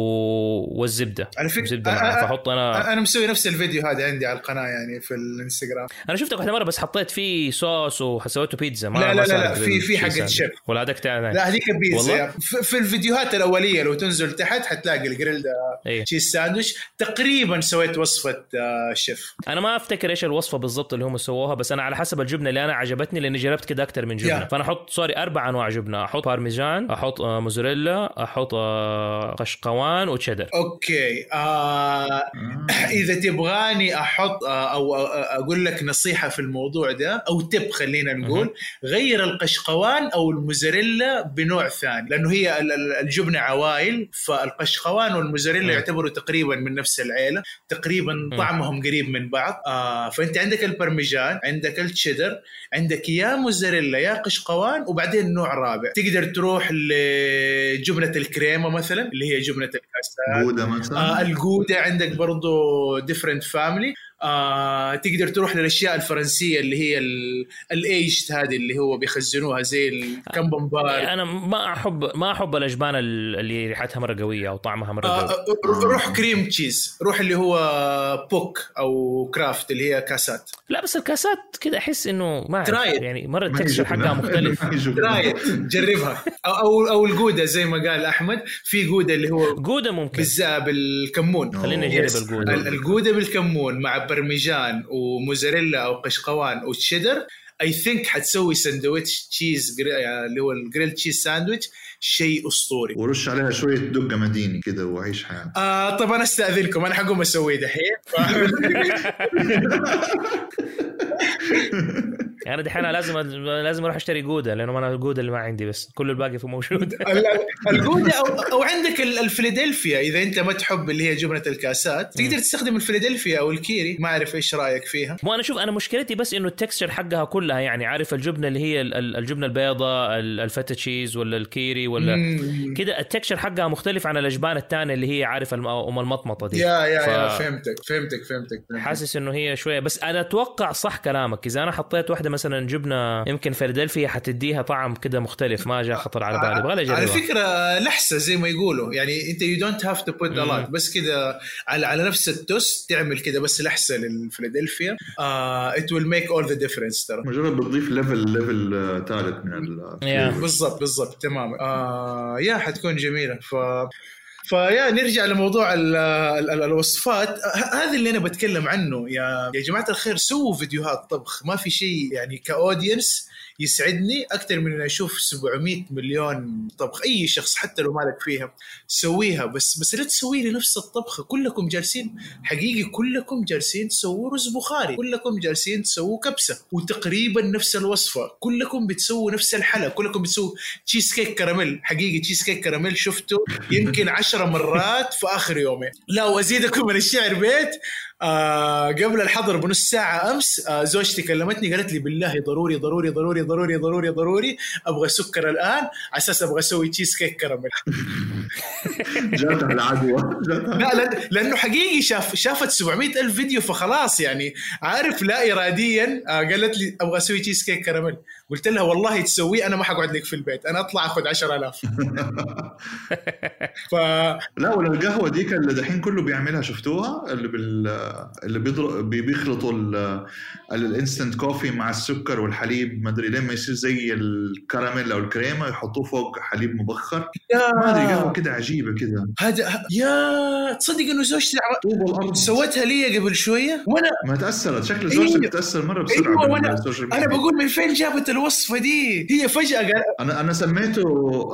والزبدة. على زبده معاه أ- فأحط أنا أنا مسوي نفس الفيديو هذا. عندي على القناة يعني في الانستغرام. أنا شفتك واحدة مرة بس حطيت فيه صوص وسويته بيتزا ما لا- ما لا- لا- لا، في- في تشيز حقة sandwich. Chef. ولا هذاك لا هذيك والله؟ بيتزا في, في الفيديوهات الأولية لو تنزل تحت حتلاقي ال grilled إيه. cheese sandwich تقريبا سويت وصفة آه، شيف. أنا ما أفتكر إيش الوصفة بالضبط اللي هم سووها بس أنا على حسب الجبنة اللي أنا عجبتني لأني جربت كده أكثر من جبنة. Yeah. فأنا أحط sorry أربع أنواع جبنة. أحط بارميجان أحط آه، موزاريلا أحط آه، قشقوان وتشيدر okay. آه إذا تبغاني أحط أو أقول لك نصيحة في الموضوع ده أو تب خلينا نقول غير القشقوان أو الموزاريلا بنوع ثاني لأنه هي ال- ال- الجبنه عوائل فالقشقوان والموزاريلا. يعتبروا تقريبا من نفس العيلة تقريبا طعمهم قريب من بعض آه فأنت عندك البرمجان عندك التشيدر عندك يا موزاريلا يا قشقوان وبعدين نوع رابع. تقدر تروح لجبنة الكريمة مثلا اللي هي جبنة الكاسات جودا مثلا. آه الجودا عندك برضو different family آه تقدر تروح للأشياء الفرنسية اللي هي ال aged هذه اللي هو بيخزنوها زي الكممبير أنا ما احب ما أحب الأجبان ال- اللي ريحتها مرة قوية أو طعمها مرة آه قوي آه، روح cream cheese روح اللي هو بوك أو كرافت اللي هي كاسات. لا بس الكاسات كده أحس إنه ما tried. يعني مرة يجوز. حقها مختلف. ما يجوز. right جربها. أو أو, أو الجودا زي ما قال أحمد. في جودا اللي هو جودا ممكن. بالكمون. خلينا. نجرب. الجودا. ال- الجودا بالكمون مع برمجان وموزاريلا أو قشقوان وتشيدر I think حتسوي سندويتش cheese gri- اللي هو ال grilled cheese sandwich شيء أسطوري. ورش عليها شوية دقة مديني كده وعيش حياتك آه طب أنا أستأذنكم أنا حقوم اسويه دحين. يعني دحين أنا لازم لازم أروح أشتري جودا لأنه أنا الجودا اللي ما عندي بس كل الباقي في موجود ال- الجودا أو أو عندك ال- الفيلادلفيا إذا أنت ما تحب اللي هي جبنة الكاسات تقدر تستخدم الفيلادلفيا أو الكيري ما أعرف إيش رأيك فيها مو أنا شوف أنا مشكلتي بس إنه ال texture حقها كلها يعني عارف الجبنة اللي هي ال- ال- الجبنة البيضاء ال- ال feta cheese ولا الكيري ولا. كده ال texture حقها مختلف عن الأجبان الثانية اللي هي عارف أم المطمطة دي يا يا ف- يا فهمتك فهمتك فهمتك, فهمتك. حاسس إنه هي شوية بس أنا أتوقع صح كلامك إذا أنا حطيت واحدة مثلا جبنة يمكن فيلادلفيا حتديها طعم كده مختلف ما جاء خطر على بالي أبغى على اجربها فكرة لحسة زي ما يقولوا يعني أنت you don't have to put مم. بس كده على على نفس التوست تعمل كده بس لحسة للفيلادلفيا. it will make all the difference ترى. مجرد بتضيف level level ثالث من ال يا. بالضبط بالضبط تماما. آه yeah حتكون جميلة. ف ف yeah نرجع لموضوع ال ال ال الوصفات. هذا اللي أنا بتكلم عنه يا يا جماعة الخير سووا فيديوهات طبخ. ما في شيء يعني ك audience يسعدني أكثر من ان أشوف 700 مليون طبخ. أي شخص حتى لو مالك فيها سويها بس بس لا تسوي لي نفس الطبخه كلكم جالسين حقيقي كلكم جالسين تسووا رز بخاري كلكم جالسين تسووا كبسة وتقريبا نفس الوصفة. كلكم بتسووا نفس الحلا كلكم بتسووا تشيز كيك كراميل حقيقي تشيز كيك كراميل شفته يمكن عشرة مرات في آخر يومين لا وأزيدكم من الشعر بيت. آه قبل الحظر بنص ساعة أمس آه زوجتي كلمتني قالت لي بالله ضروري ضروري ضروري ضروري ضروري ضروري أبغى سكر الآن على أساس أبغى أسوي تشيز كيك كراميل جاتها العدوى. لا لأن لأنه حقيقي شاف شافت 700 ألف فيديو فخلاص يعني عارف لا اراديا آه، قالت لي أبغى أسوي تشيز كيك كراميل قلت لها والله تسويه أنا ما حقعد لك في البيت أنا أطلع آخذ 10000 ف لا ولا القهوه ديك اللي دحين كله بيعملها شفتوها؟ اللي بال اللي بيضرب بي- بيخلطوا ال- ال instant coffee مع السكر والحليب ما أدري لما يصير زي الكراميل أو الكريمة يحطوه فوق حليب مبخر. ما أدري قهوة كده عجيبة كده. هذا يا تصدق إنه زوجتي سوتها لي قبل شوية؟ وأنا ما تأثرت شكل أيوة. زوجتك تاثر مرة بسرعة أيوة، وأنا- بال social أنا. بقول من فين جابت الوصفة دي. هي فجأة قال أنا أنا سميته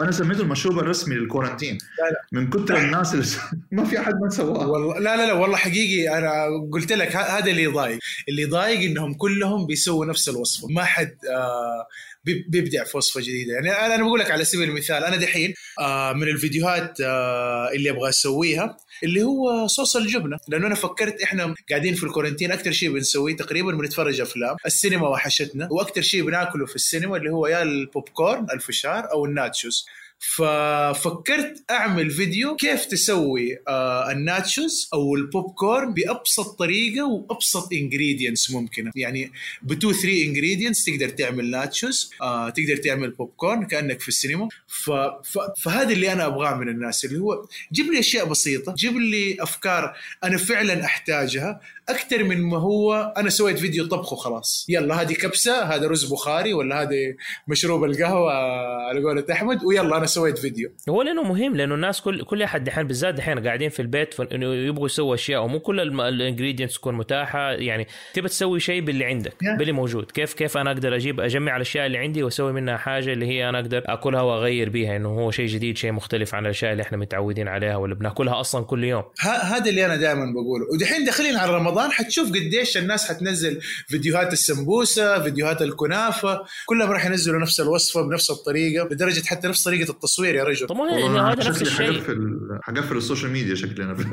أنا سميته المشروب الرسمي لل quarantine. لا لا. من كثر الناس اللي ما في أحد ما سواه. والله لا لا لا والله حقيقي أنا قلت لك ه- هذا اللي يضايق. اللي يضايق إنهم كلهم بيسووا نفس الوصفة. ما حد آه بيبدع في وصفه جديدة. يعني أنا بقول لك على سبيل المثال أنا دحين آه من الفيديوهات آه اللي أبغى أسويها اللي هو صوص الجبنة. لأنه أنا فكرت إحنا قاعدين في ال quarantine أكثر شيء بنسويه تقريبا بنتفرج أفلام. السينما وحشتنا. وأكثر شيء بناكله في السينما اللي هو يا البوب كورن الفشار أو ال nachos. ففكرت أعمل فيديو كيف تسوي آه ال nachos أو البوب كورن بأبسط طريقة وأبسط ingredients ممكنة يعني ب two three ingredients تقدر تعمل nachos آه تقدر تعمل بوب كورن كأنك في السينما. فهذا اللي أنا أبغاه من الناس اللي هو جيب لي أشياء بسيطة جيب لي أفكار أنا فعلا أحتاجها أكثر من ما هو أنا سويت فيديو طبخ وخلاص يلا هذه كبسة هذا رز بخاري ولا هذا مشروب القهوة على قولة أحمد ويلا أنا سويت فيديو. هو لأنه مهم لأنه الناس كل كل أحد دحين بالذات دحين قاعدين في البيت يبغوا يسووا أشياء ومو كل ال ingredients تكون متاحة. يعني تبى تسوي شيء باللي عندك Yeah. باللي موجود. كيف كيف أنا أقدر أجيب أجمع الأشياء اللي عندي وأسوي منها حاجة اللي هي أنا أقدر أكلها وأغير بيها إنه هو شيء جديد شيء مختلف عن الأشياء اللي إحنا متعودين عليها ولا بناكلها أصلا كل يوم. هذا اللي أنا دائما بقوله. ودحين داخلين على رمضان حتشوف قديش الناس حتنزل فيديوهات السمبوسة فيديوهات الكنافة. كلهم راح ينزلوا نفس الوصفة بنفس الطريقة لدرجة حتى نفس طريقة التصوير يا رجل. طب ما والله هي أنا هذا نفس الشيء. حقفل حقفل ال social media شكلي أنا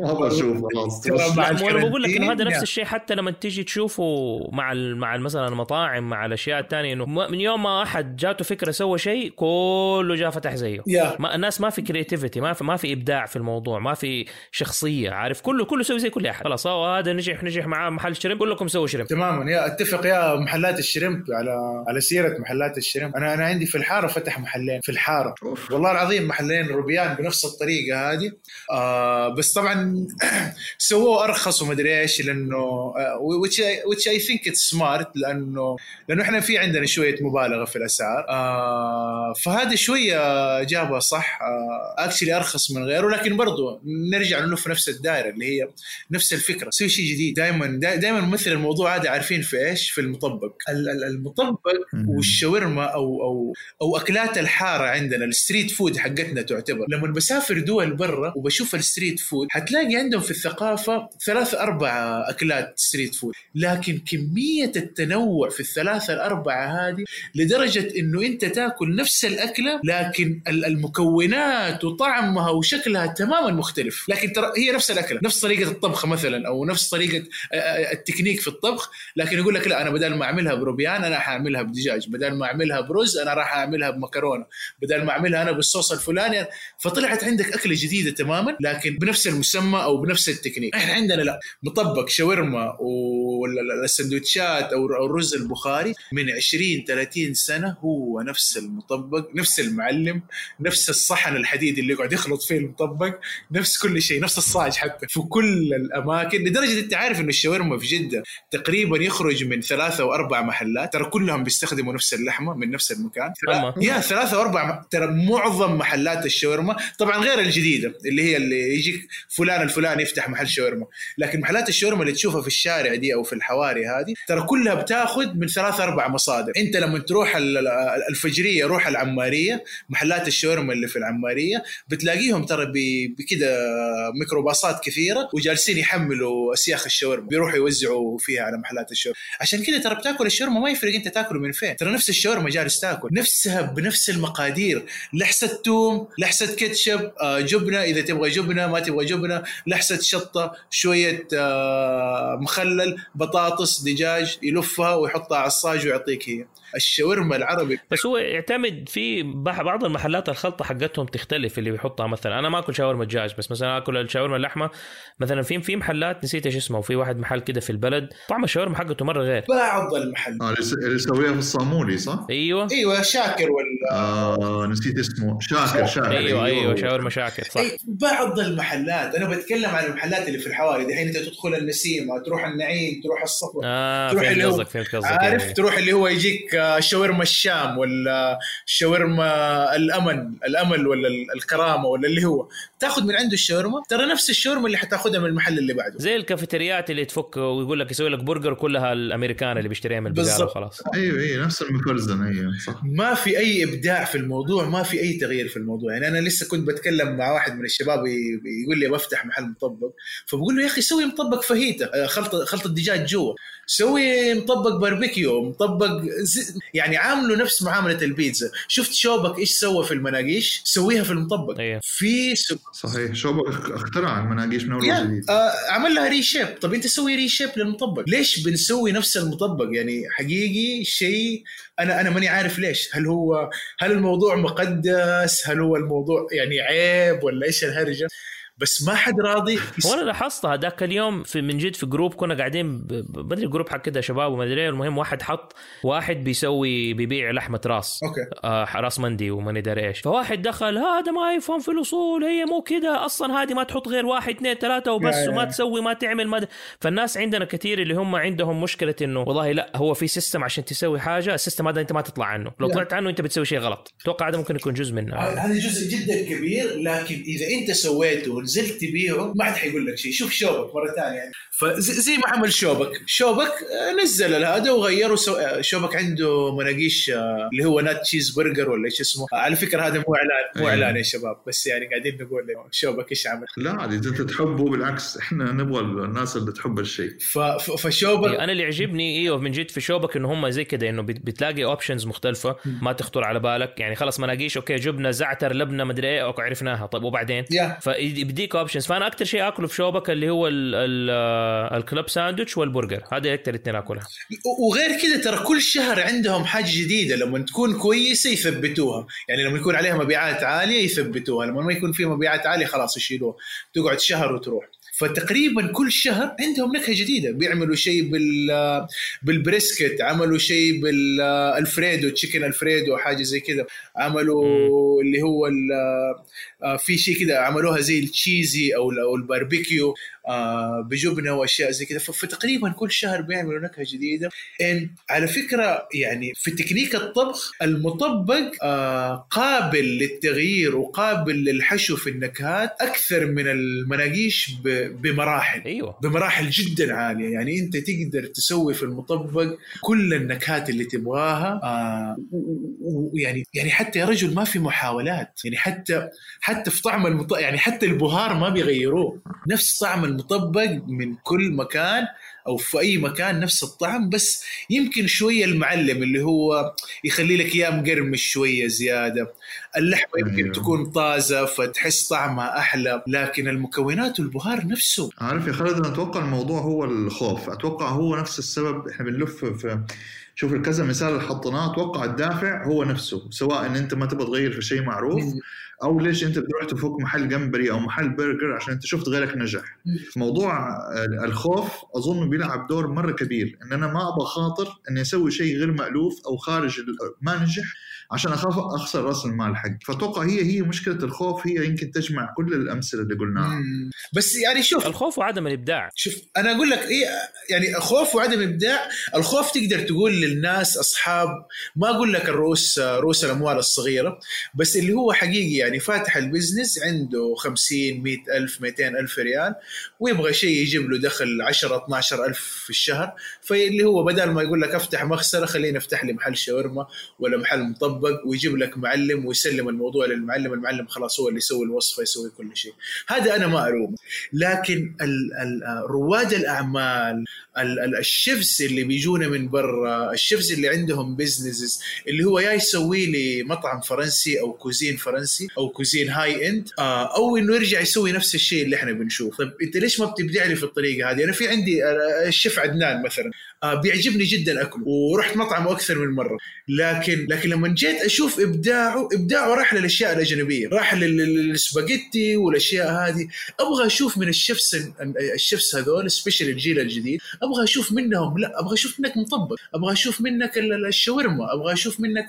ما بشوف خلاص. وأنا بقول لك انه هذا نفس yeah. الشيء حتى لما تيجي تشوفه مع ال- مع مثلا المطاعم مع الأشياء الثانية إنه من يوم ما أحد جاته فكرة سوى شيء كله جاء فتح زيه. ما الناس ما في creativity ما في ما في إبداع في الموضوع ما في شخصية عارف؟ كله كله يسوي زي كل أحد. خلاص هذا نجح نجح معاه محل shrimp كلكم سووا shrimp تماما yeah أتفق يا محلات ال shrimp على على سيرة محلات ال shrimp أنا أنا عندي في الحارة فتح محلين في الحارة. أوف. والله العظيم محلين روبيان بنفس الطريقة هذه. آه بس طبعا سووه أرخص ومدري إيش لأنه آه which I, which I think it's smart لأنه لأنه إحنا في عندنا شوية مبالغة في الأسعار. آه فهذا شوية جابها صح. آه اكشلي أرخص من غيره لكن برضو نرجع نلف نفس الدائرة اللي هي نفس الفكرة. سوي شيء جديد. دائما دائما مثل الموضوع هذا عارفين في إيش؟ في المطبق. ال- ال- المطبق. والشاورما أو أو أو اكلات الحارة عندنا ال street food حقتنا تعتبر. لما بسافر دول برا وبشوف ال street food حتلاقي عندهم في الثقافة ثلاث أربع أكلات street food. لكن كمية التنوع في الثلاثة الأربعة هذه لدرجة إنه أنت تاكل نفس الأكلة لكن ال- المكونات وطعمها وشكلها تماما مختلف. لكن ترى هي نفس الأكلة نفس طريقة الطبخ مثلا أو نفس طريقة آه، آه، التكنيك في الطبخ. لكن يقول لك لا أنا بدل ما أعملها بروبيان أنا حاعملها بدجاج. بدل ما أعملها برز أنا راح أعملها بمكرونه بدل ما أعملها أنا بالصوص الفلاني فطلعت عندك أكلة جديدة تماما لكن بنفس المسمى أو بنفس التكنيك. إحنا عندنا لا مطبق شاورما والسندوتشات أو الرز البخاري من 20 30 سنة هو نفس المطبق نفس المعلم نفس الصحن الحديد اللي يقعد يخلط فيه المطبق نفس كل شيء نفس الصاج حتى. في كل الأماكن لدرجة أنت عارف إنه الشاورما في جدة تقريبا يخرج من ثلاثة واربع محلات ترى كلهم بيستخدموا نفس اللحمة من نفس المكان. يا ثلاثة واربع ترى معظم محلات الشاورما طبعا غير الجديدة اللي هي اللي يجيك فلان الفلاني يفتح محل شاورما. لكن محلات الشاورما اللي تشوفها في الشارع دي أو في الحواري هذه ترى كلها بتاخذ من ثلاث أربع مصادر. أنت لما تروح ال- ال- الفجرية روح العمارية محلات الشاورما اللي في العمارية بتلاقيهم ترى بكده ميكروباصات كثيرة وجالسين يحملوا اسياخ الشاورما بيروحوا يوزعوا فيها على محلات الشاورما. عشان كده ترى بتاكل الشاورما ما يفرق أنت تاكله من فين. ترى نفس الشاورما جالس تاكل نفسها بنفس المقادير. لحسة توم لحسة كاتشب آه، جبنة إذا تبغى جبنة ما تبغى جبنة. لحسة شطة شوية آه، مخلل بطاطس دجاج يلفها ويحطها على الصاج ويعطيك هي. الشاورما العربي. بس هو يعتمد في بعض المحلات الخلطة حقتهم تختلف اللي بيحطها مثلا. أنا ما اكل شاورما دجاج بس مثلا آكل الشاورما اللحمة. مثلا في في محلات نسيت إيش اسمه وفي واحد محل كده في البلد طعم الشاورما حقته مرة غير. بعض المحل. آه، اللي يس- اللي يسويها في الصامولي صح؟ أيوه. أيوه شاكر ولا آه نسيت اسمه. شاكر شاكر. أيوه أيوه هو. شاورما شاكر صح. أي بعض المحلات. أنا بتكلم عن المحلات اللي في الحواري. دحين أنت تدخل النسيمة تروح النعيم تروح الصفر آه تروح فهمت اللي هو- قصدك فهمت قصدك عارف؟ يعني. تروح اللي هو يجيك آه، شاورما الشام ولا شاورما الأمن الأمل ولا ال- الكرامة ولا اللي هو. تاخذ من عنده الشاورما ترى نفس الشاورما اللي حتاخذها من المحل اللي بعده. زي الكافيتريات اللي تفك ويقول لك يسوي لك برجر كلها الأمريكان اللي بيشتريها من البقالة بالضبط. وخلاص. أيوه أيوه نفس المفرزن أيوه صح. ما في أي إبداع في الموضوع ما في أي تغيير في الموضوع. يعني أنا لسه كنت بتكلم مع واحد من الشباب يقول لي بفتح محل مطبق فبقول له يا أخي سوي مطبق فاهيتا آه، خلطة خلطة دجاج جوا. سوي مطبق باربيكيو مطبق زي يعني عامله نفس معاملة البيتزا. شفت شوبك إيش سوى في المناقيش؟ سويها في المطبق. أيوه. في سب... صحيح. شوبك أخ- أخترع المناقيش من أول يا وجديد؟ آه عمل لها reshape طب أنت سوي reshape للمطبق. ليش بنسوي نفس المطبق؟ يعني حقيقي شيء أنا أنا ماني عارف ليش. هل هو هل الموضوع مقدس؟ هل هو الموضوع يعني عيب ولا إيش الهرجة؟ بس ما حد راضي وأنا لاحظت هذاك اليوم في من جد في group كنا قاعدين بدري group حق كده شباب وما أدري إيه، المهم واحد حط واحد بيسوي بيبيع لحمة راس. okay. آه راس مندي وما ندري إيش. فواحد دخل هذا ما يفهم في الأصول هي مو كده أصلا هذه ما تحط غير واحد اثنين ثلاثة وبس وما. تسوي ما تعمل ما د... فالناس عندنا كثير اللي هم عندهم مشكلة إنه والله لا هو في system عشان تسوي حاجة ال system هذا أنت ما تطلع عنه. لو. طلعت عنه أنت بتسوي شيء غلط. أتوقع هذا ممكن يكون جزء منه. هذا جزء جدا كبير لكن إذا أنت سويته ونزلت تبيعه ما حد حيقول لك شيء. شوف شوبك مرة ثانية. يعني فزي ما عمل شوبك. شوبك آه، نزل هذا وغيره سو... آه، شوبك عنده مناقيش آه، اللي هو nacho cheese burger ولا إيش اسمه. على فكرة هذا مو إعلان مو أيوه. إعلان يا شباب. بس يعني قاعدين نقول شوبك إيش عمل. لا عاد إذا أنت تحبه بالعكس إحنا نبغى الناس اللي تحب الشيء. ف... ف... فشوبك أنا اللي يعجبني أيوه من جد في شوبك إنه هم زي كده إنه بت- بتلاقي options مختلفة ما تخطر على بالك. يعني خلاص مناقيش okay جبنة زعتر لبنة مدري إيه okay عرفناها. طيب وبعدين؟ yeah. فبيديك options فأنا أكثر شيء آكله في شوبك اللي هو ال- ال club sandwich والبرجر. هذا أكثر اثنين اكلها وغير كذا ترى كل شهر عندهم حاجة جديدة. لما تكون كويسة يثبتوها. يعني لما يكون عليها مبيعات عالية يثبتوها. لما ما يكون في مبيعات عالية خلاص يشيلوها. تقعد شهر وتروح. فتقريبا كل شهر عندهم نكهة جديدة. بيعملوا شيء بال بال brisket عملوا شيء بال Alfredo chicken Alfredo حاجة زي كذا. عملوا اللي هو آه، في شيء كذا عملوها زي ال cheesy أو الباربيكيو آه، بجبنة وأشياء زي كذا. فتقريبا كل شهر بيعملوا نكهة جديدة. إن على فكرة يعني في تكنيك الطبخ المطبق آه، قابل للتغيير وقابل للحشو في النكهات أكثر من المناقيش ب- بمراحل. أيوه. بمراحل جدا عالية. يعني أنت تقدر تسوي في المطبق كل النكهات اللي تبغاها آه ويعني يعني حتى يا رجل ما في محاولات. يعني حتى حتى في طعم المطبق يعني حتى البهار ما بيغيروه. نفس طعم المطبق من كل مكان أو في أي مكان نفس الطعم بس يمكن شوية المعلم اللي هو يخلي لك إياه مقرمش شوية زيادة. اللحمة يمكن أيوه. تكون طازة فتحس طعمها أحلى لكن المكونات والبهار نفسه. عارف يا خالد أنا أتوقع الموضوع هو الخوف. أتوقع هو نفس السبب. إحنا بنلف في شوف كذا مثال اللي حطيناه أتوقع الدافع هو نفسه سواء إن أنت ما تبغى تغير في شيء معروف أو ليش أنت بتروح تفك محل جمبري أو محل برجر عشان أنت شفت غيرك نجح. موضوع الخوف أظن بيلعب دور مرة كبير إن أنا ما أبغى خاطر إني أسوي شيء غير مألوف أو خارج ما نجح. عشان أخاف أخسر رأس المال حقي. فأتوقع هي هي مشكلة الخوف هي يمكن تجمع كل الأمثلة اللي قلناها. مم. بس يعني شوف الخوف وعدم الإبداع. شوف أنا أقول لك إيه يعني خوف وعدم إبداع الخوف تقدر تقول للناس أصحاب ما أقول لك الرؤوس رؤوس الأموال الصغيرة بس اللي هو حقيقي يعني فاتح البزنس عنده 50 100 ألف 200 ألف ريال ويبغى شيء يجيب له دخل 10 12 ألف في الشهر فاللي هو بدل ما يقول لك أفتح مخسرة خليني أفتح لي محل شاورما ولا محل مطبق مطبق ويجيب لك معلم ويسلم الموضوع للمعلم المعلم خلاص هو اللي يسوي الوصفه يسوي كل شيء. هذا أنا ما الومه لكن رواد الأعمال ال ال ال chefs اللي بيجونا من برا ال chefs اللي عندهم businesses اللي هو يا يسوي لي مطعم فرنسي أو cuisine فرنسي أو cuisine high end آه أو إنه يرجع يسوي نفس الشيء اللي إحنا بنشوفه. طيب أنت ليش ما بتبدع لي في الطريقة هذه؟ أنا في عندي آه، الشيف عدنان مثلا. آه بيعجبني جدا أكله ورحت مطعمه أكثر من مرة. لكن لكن لما جيت أشوف إبداعه إبداعه راح للأشياء الأجنبية راح للسباجيتي والأشياء هذه. أبغى أشوف من ال chefs ال chefs هذول special الجيل الجديد أبغى أشوف منهم لا أبغى أشوف منك مطبق أبغى أشوف منك الشاورما أبغى أشوف منك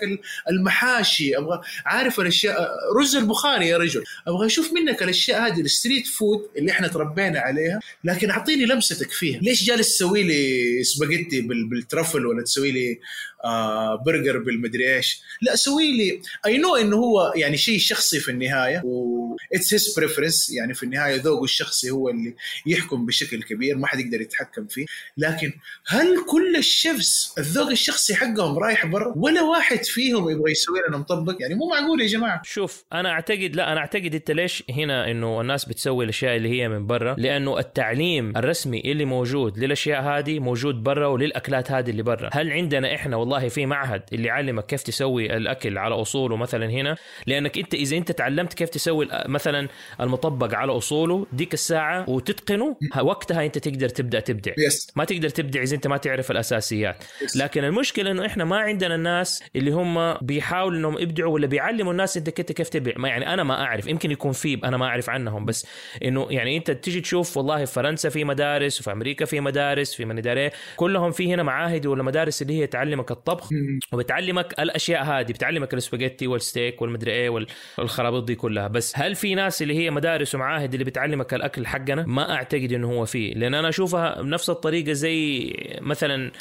المحاشي أبغى عارف الأشياء رز البخاري يا رجل أبغى أشوف منك الأشياء هذه ال street food اللي إحنا تربينا عليها لكن أعطيني لمستك فيها. ليش جالس تسوي لي سباجيتي بال truffle ولا تسوي لي آه برجر بالمدري إيش. لا سوي لي. I know إنه هو يعني شيء شخصي في النهاية و it's his preference يعني في النهاية ذوقه الشخصي هو اللي يحكم بشكل كبير ما حد يقدر يتحكم فيه. لكن هل كل ال chefs الذوق الشخصي حقهم رايح برا؟ ولا واحد فيهم يبغى يسوي لنا مطبق؟ يعني مو معقول يا جماعة. شوف أنا أعتقد لا أنا أعتقد أنت ليش هنا إنه الناس بتسوي الأشياء اللي هي من برا؟ لأنه التعليم الرسمي اللي موجود للأشياء هذه موجود برا وللأكلات هذه اللي برا. هل عندنا إحنا والله في معهد اللي يعلمك كيف تسوي الأكل على أصوله مثلا هنا. لأنك أنت إذا أنت تعلمت كيف تسوي مثلا المطبق على أصوله ديك الساعة وتتقنه وقتها أنت تقدر تبدأ تبدع. Yes. ما تقدر تبدع إذا أنت ما تعرف الأساسيات. Yes. لكن المشكلة إنه إحنا ما عندنا الناس اللي هم بيحاولوا إنهم يبدعوا ولا بيعلموا الناس أنت كيف تبدع ما يعني أنا ما أعرف. يمكن يكون في أنا ما أعرف عنهم. بس إنه يعني أنت تيجي تشوف والله في فرنسا في مدارس وفي أمريكا في مدارس في من كلهم في هنا معاهد ولا مدارس اللي هي تعلمك الطبخ وبتعلمك الأشياء هذه بتعلمك السباجيتي والستيك والمدري إيه والخرابيط دي كلها. بس هل في ناس اللي هي مدارس ومعاهد اللي بتعلمك الأكل حقنا؟ ما أعتقد إنه هو فيه لأن أنا أشوفها بنفس الطريقة زي مثلا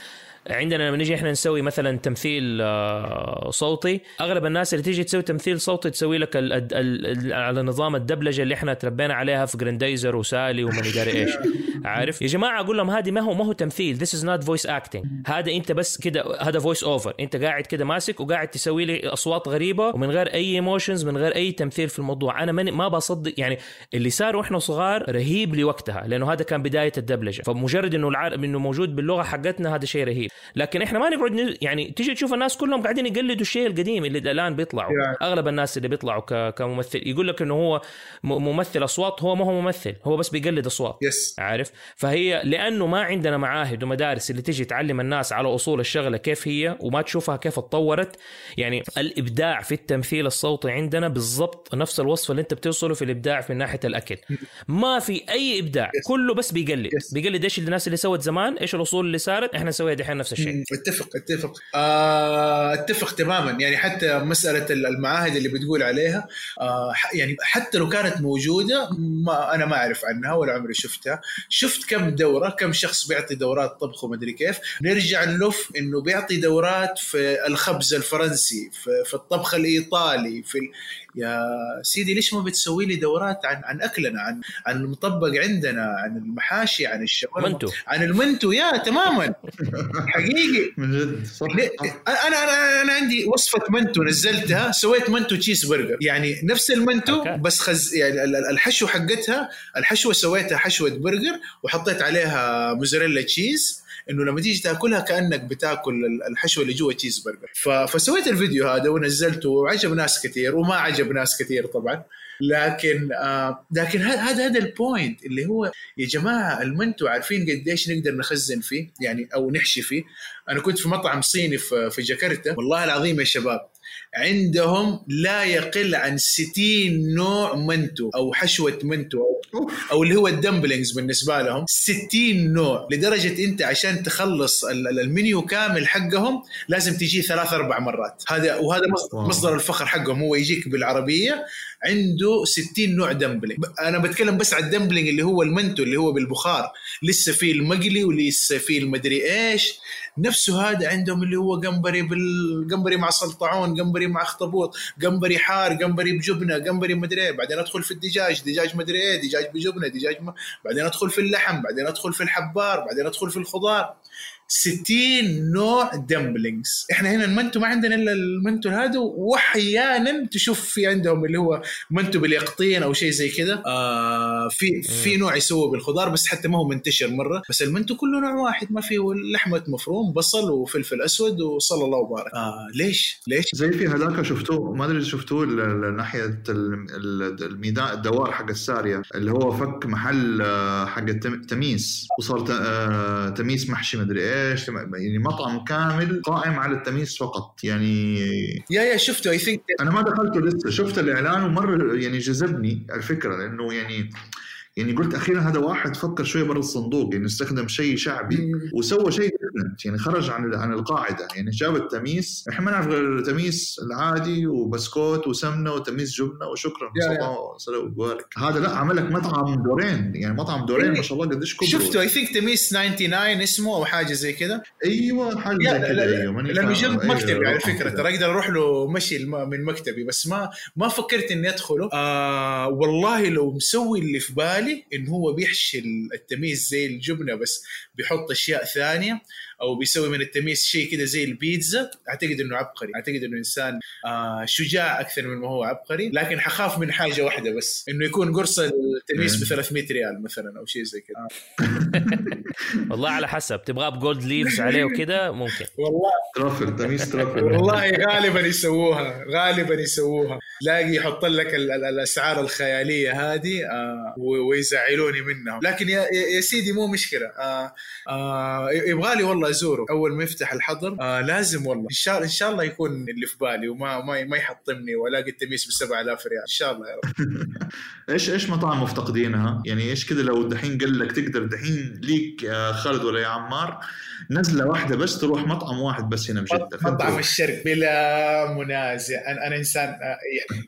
عندنا لما نيجي إحنا نسوي مثلا تمثيل آه، صوتي أغلب الناس اللي تيجي تسوي تمثيل صوتي تسوي لك ال ال ال على نظام الدبلجة اللي إحنا تربينا عليها في جراندايزر وسالي وماني داري إيش. عارف؟ يا جماعة أقول لهم هذه ما هو ما هو تمثيل this is not voice acting هذا أنت بس كده هذا voice over أنت قاعد كده ماسك وقاعد تسوي لي أصوات غريبة ومن غير أي emotions من غير أي تمثيل في الموضوع. أنا ما بصدق يعني اللي صار وإحنا صغار رهيب لوقتها لأنه هذا كان بداية الدبلجة. فمجرد إنه العالم إنه موجود باللغة حقتنا هذا شيء رهيب. لكن إحنا ما نقعد يعني تيجي تشوف الناس كلهم قاعدين يقلدوا الشيء القديم اللي الآن بيطلعوا yeah. أغلب الناس اللي بيطلعوا كممثل يقول لك إنه هو ممثل أصوات هو ما هو ممثل هو بس بيقلد أصوات yes. عارف فهي لأنه ما عندنا معاهد ومدارس اللي تيجي تعلم الناس على أصول الشغلة كيف هي وما تشوفها كيف اتطورت يعني الإبداع في التمثيل الصوتي عندنا بالضبط نفس الوصف اللي أنت بتوصله في الإبداع في ناحية الأكل ما في أي إبداع yes. كله بس بيقلد yes. بيقلد إيش الناس اللي سوت زمان إيش الأصول اللي صارت إحنا نسويها دحين نفس الشيء. اتفق اتفق. آه اتفق تماما. يعني حتى مسألة المعاهد اللي بتقول عليها آه يعني حتى لو كانت موجودة ما أنا ما أعرف عنها ولا عمري شفتها. شفت كم دورة كم شخص بيعطي دورات طبخ ومدري كيف. نرجع نلف إنه بيعطي دورات في الخبز الفرنسي في, في الطبخ الإيطالي في يا سيدي ليش ما بتسوي لي دورات عن عن أكلنا عن عن المطبق عندنا عن المحاشي عن الشاورما عن المنتو. yeah تماما. حقيقي. من جد صح. أنا أنا أنا عندي وصفة منتو نزلتها سويت منتو تشيز برجر يعني نفس المنتو بس خز يعني الحشو حقتها الحشوة سويتها حشوة برجر وحطيت عليها موزاريلا cheese إنه لما تيجي تاكلها كأنك بتاكل الحشوة اللي جوا تشيز برجر فسويت الفيديو هذا ونزلته وعجب ناس كثير وما عجب ناس كثير طبعا. لكن آه لكن هذا هذا ال point اللي هو يا جماعة المنتو عارفين قديش نقدر نخزن فيه؟ يعني أو نحشي فيه؟ أنا كنت في مطعم صيني في, في جاكرتا. والله العظيم يا شباب عندهم لا يقل عن 60 نوع منتو أو حشوة منتو أو, اللي هو ال dumplings بالنسبة لهم. 60 نوع. لدرجة أنت عشان تخلص المنيو كامل حقهم لازم تجي ثلاث أربع مرات. هذا وهذا مصدر الفخر حقهم. هو يجيك بالعربية عنده 60 نوع dumpling. أنا بتكلم بس على ال dumpling اللي هو المنتو اللي هو بالبخار. لسه فيه المقلي ولسه فيه المدري إيش. نفسه هذا عندهم اللي هو قنبري بالقنبري مع سلطعون قنبري مع اخطبوط قنبري حار قنبري بجبنة قنبري مدري إيه. بعدين أدخل في الدجاج دجاج مدري إيه دجاج بجبنة دجاج ما... بعدين أدخل في اللحم بعدين أدخل في الحبار بعدين أدخل في الخضار. 60 نوع dumplings إحنا هنا المنتو ما عندنا إلا المنتو هذا واحيانا تشوف في عندهم اللي هو منتو باليقطين أو شيء زي كذا. آه. في في نوع يسووه بالخضار بس حتى ما هو منتشر مرة. بس المنتو كله نوع واحد ما فيه لحمة مفروم بصل وفلفل أسود وصلى الله وبارك. آه ليش؟ ليش؟ زي في هذاك شفتوه ما أدري إذا شفتوه ال- ال- ناحية ال- ال- الميدان الدوار حق السارية اللي هو فك محل آه، حق التم- تميس. وصار ت- آه، تميس محشي مدري إيش تم- يعني مطعم كامل قائم على التميس فقط. يعني يا يا شفته اي ثينك أنا ما دخلته لسه شفت الإعلان ومرة يعني جذبني الفكرة لأنه يعني يعني قلت أخيرا هذا واحد فكر شوية برا الصندوق يعني استخدم شيء شعبي وسوى شيء different يعني خرج عن عن القاعدة. يعني جاب التميس. إحنا ما نعرف غير التميس العادي وبسكوت وسمنة وتميس جبنة وشكرا. صلى. الله وسلم وبارك. هذا لا عمل لك مطعم دورين. يعني مطعم دورين ما شاء الله قديش كبر شفته اي ثينك تميس 99 اسمه أو حاجة زي كذا أيوه حاجة زي كذا أيوه لأنه. جنب أيوة، مكتبي على رقم فكرة. ترى أقدر أروح له مشي من مكتبي بس ما ما فكرت إني أدخله. آه والله لو مسوي اللي في بالي انه هو بيحشي التميز زي الجبنة بس بيحط أشياء ثانية. أو بيسوي من التميز شيء كده زي البيتزا اعتقد انه عبقري. اعتقد انه انسان آه شجاع أكثر من ما هو عبقري لكن حخاف من حاجة واحدة بس انه يكون قرص التميز ب مم. 300 ريال مثلا أو شيء زي كذا والله على حسب تبغاه بجولد ليفز عليه وكده ممكن. والله. ترافل تميس ترافل والله غالبا يسووها غالبا يسووها. تلاقي يحط لك ال- ال- الأسعار الخيالية هذه آه ويزعلوني منهم لكن يا, يا سيدي مو مشكلة. آه آه يبغى لي والله أزوره. أول ما يفتح الحظر آه لازم والله. إن شاء إن شاء الله يكون اللي في بالي وما ما, ما يحطمني والاقي التميس ب 7000 ريال. إن شاء الله يا رب. إيش إيش مطاعم مفتقدينها؟ يعني إيش كذا لو دحين قال لك تقدر دحين ليك يا خالد ولا يا عمار نزلة واحدة بس تروح مطعم واحد بس هنا بجدة مطعم؟ الشرق بلا منازع. أنا أنا إنسان آه،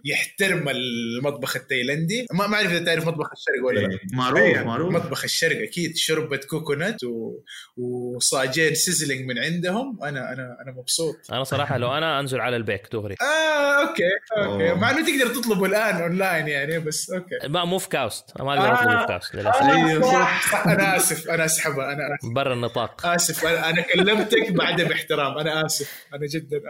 يحترم المطبخ التايلندي. ما ما أعرف إذا تعرف مطبخ الشرق ولا لا. إيه، معروف أيه. معروف. مطبخ الشرق أكيد. شوربة coconut و... وصاجين sizzling من عندهم. أنا أنا أنا مبسوط. أنا صراحة لو أنا أنزل على البيك دغري. آه okay okay. أوه. مع إنه تقدر تطلبه الآن أونلاين يعني بس okay. ما مو في كاوست. ما أقدر أطلب في كاوست للأسف. أيوة، صح, صح. صح أنا آسف أنا اسحبها أنا آسف. برا النطاق. آسف أنا أنا كلمتك بعدها باحترام. أنا آسف. أنا جدا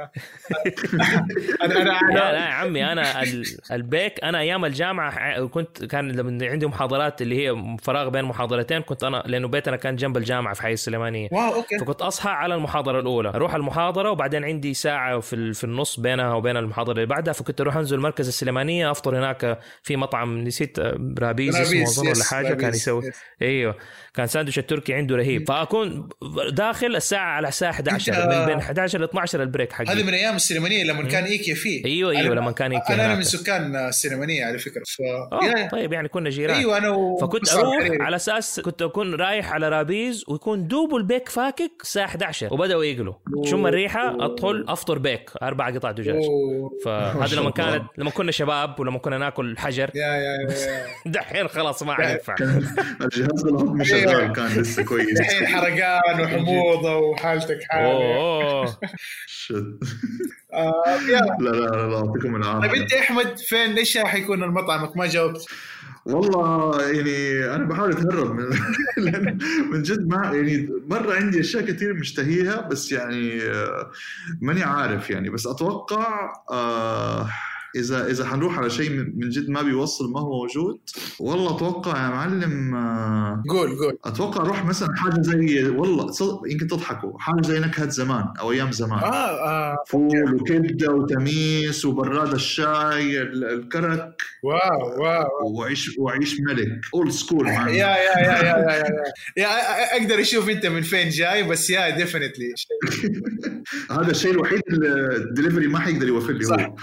أنا أنا لا لا يا عمي أنا ال- البيك أنا أيام الجامعة كنت كان لما عندي محاضرات اللي هي فراغ بين محاضرتين كنت أنا لأنه بيتنا كان جنب الجامعة في حي السليمانية. wow okay. فكنت أصحى على المحاضرة الأولى. أروح المحاضرة وبعدين عندي ساعة في في النص بينها وبين المحاضرة اللي بعدها فكنت أروح أنزل مركز السليمانية أفطر هناك في مطعم نسيت آه، رابيز اسمه أظن ولا حاجة كان رابيز، يسوي. yes. أيوه. كان ساندويتش التركي عنده رهيب. فأكون داخل الساعة على الساعة 11 أنت- من بين 11 ل 12 ال break حقي. هذه من أيام السليمانية لما كان إيكيا فيه. أيوه أيوه أنا- لما كان إيكيا أنا انا هناك. من سكان السليمانية على فكرة. ف آه يا- طيب يعني كنا جيران. أيوه أنا و... فكنت أروح حريري. على أساس كنت أكون رايح على رابيز ويكون دوب البيك فاكك الساعة 11 وبدأوا يقلوا. شم الريحه ادخل أفطر بيك أربع قطع دجاج. فهذا لما. كانت لما كنا شباب ولما كنا ناكل حجر. yeah yeah yeah دحين خلاص ما عاد ينفع. الجهاز الهضمي شغال كان لسه كويس. الحين حرقان وحموضة وحالتك حاله أوه. shit. آه لا لا لا لا يعطيكم طيب العافيه أنت يا أحمد فين؟ إيش حيكون المطعمك ما جاوبت. والله يعني أنا بحاول أتهرب من من جد ما يعني مرة عندي أشياء كثير مشتهيها بس يعني آه، ماني عارف يعني. بس أتوقع آه، اذا إذا حنروح على شيء من جد ما بيوصل ما هو موجود. والله أتوقع يا معلم آه، قول قول. أتوقع أروح مثلا حاجة زي والله يمكن تضحكوا. حاجة زي نكهة زمان أو أيام زمان. آه آه. فول وكبدة وتميس وبراد الشاي ال- الكرك. wow wow وعيش وعيش ملك. اولد سكول يا يا يا يا يا يا, يا. أقدر أشوف أنت من فين جاي بس yeah definitely هذا الشيء الوحيد اللي الدليفري ما حيقدر يوفر لي صح. هو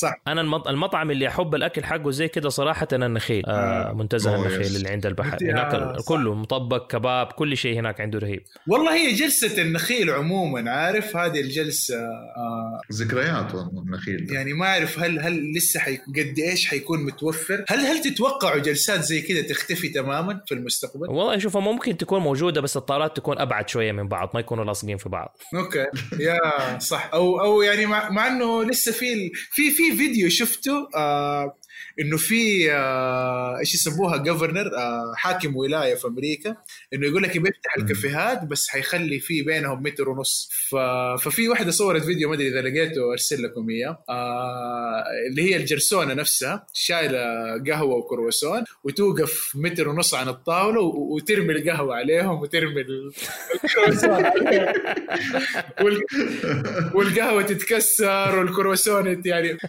صح. أنا المط- المطعم اللي أحب الأكل حقه زي كده صراحة النخيل آه منتزه أوه، النخيل. اللي عند البحر. هناك صح. كله مطبق كباب كل شيء هناك عنده رهيب. والله هي جلسة النخيل عموما عارف؟ هذه الجلسة آه ذكريات والله النخيل. ده. يعني ما أعرف هل هل لسه حي... قد إيش حيكون متوفر؟ هل هل تتوقعوا جلسات زي كده تختفي تماما في المستقبل؟ والله شوف ممكن تكون موجودة بس الطارات تكون أبعد شوية من بعض ما يكونوا لاصقين في بعض. أوكي. يا صح. أو أو يعني مع, مع إنه لسه في ال- في في فيديو شفته آه إنه في آه، إيش يسموها جفرنر حاكم ولاية في أمريكا إنه يقول لك بيفتح. الكافيهات بس حيخلي في بينهم متر ونص. ف... ففي واحدة صورت فيديو ما أدري إذا لقيته أرسل لكم إياه. آه اللي هي الجرسونة نفسها شايلة قهوة وكرواسون وتوقف متر ونص عن الطاولة و... وترمي القهوة عليهم وترمي ال- الكرواسون. عليهم وال... والقهوة تتكسر والكرواسون يعني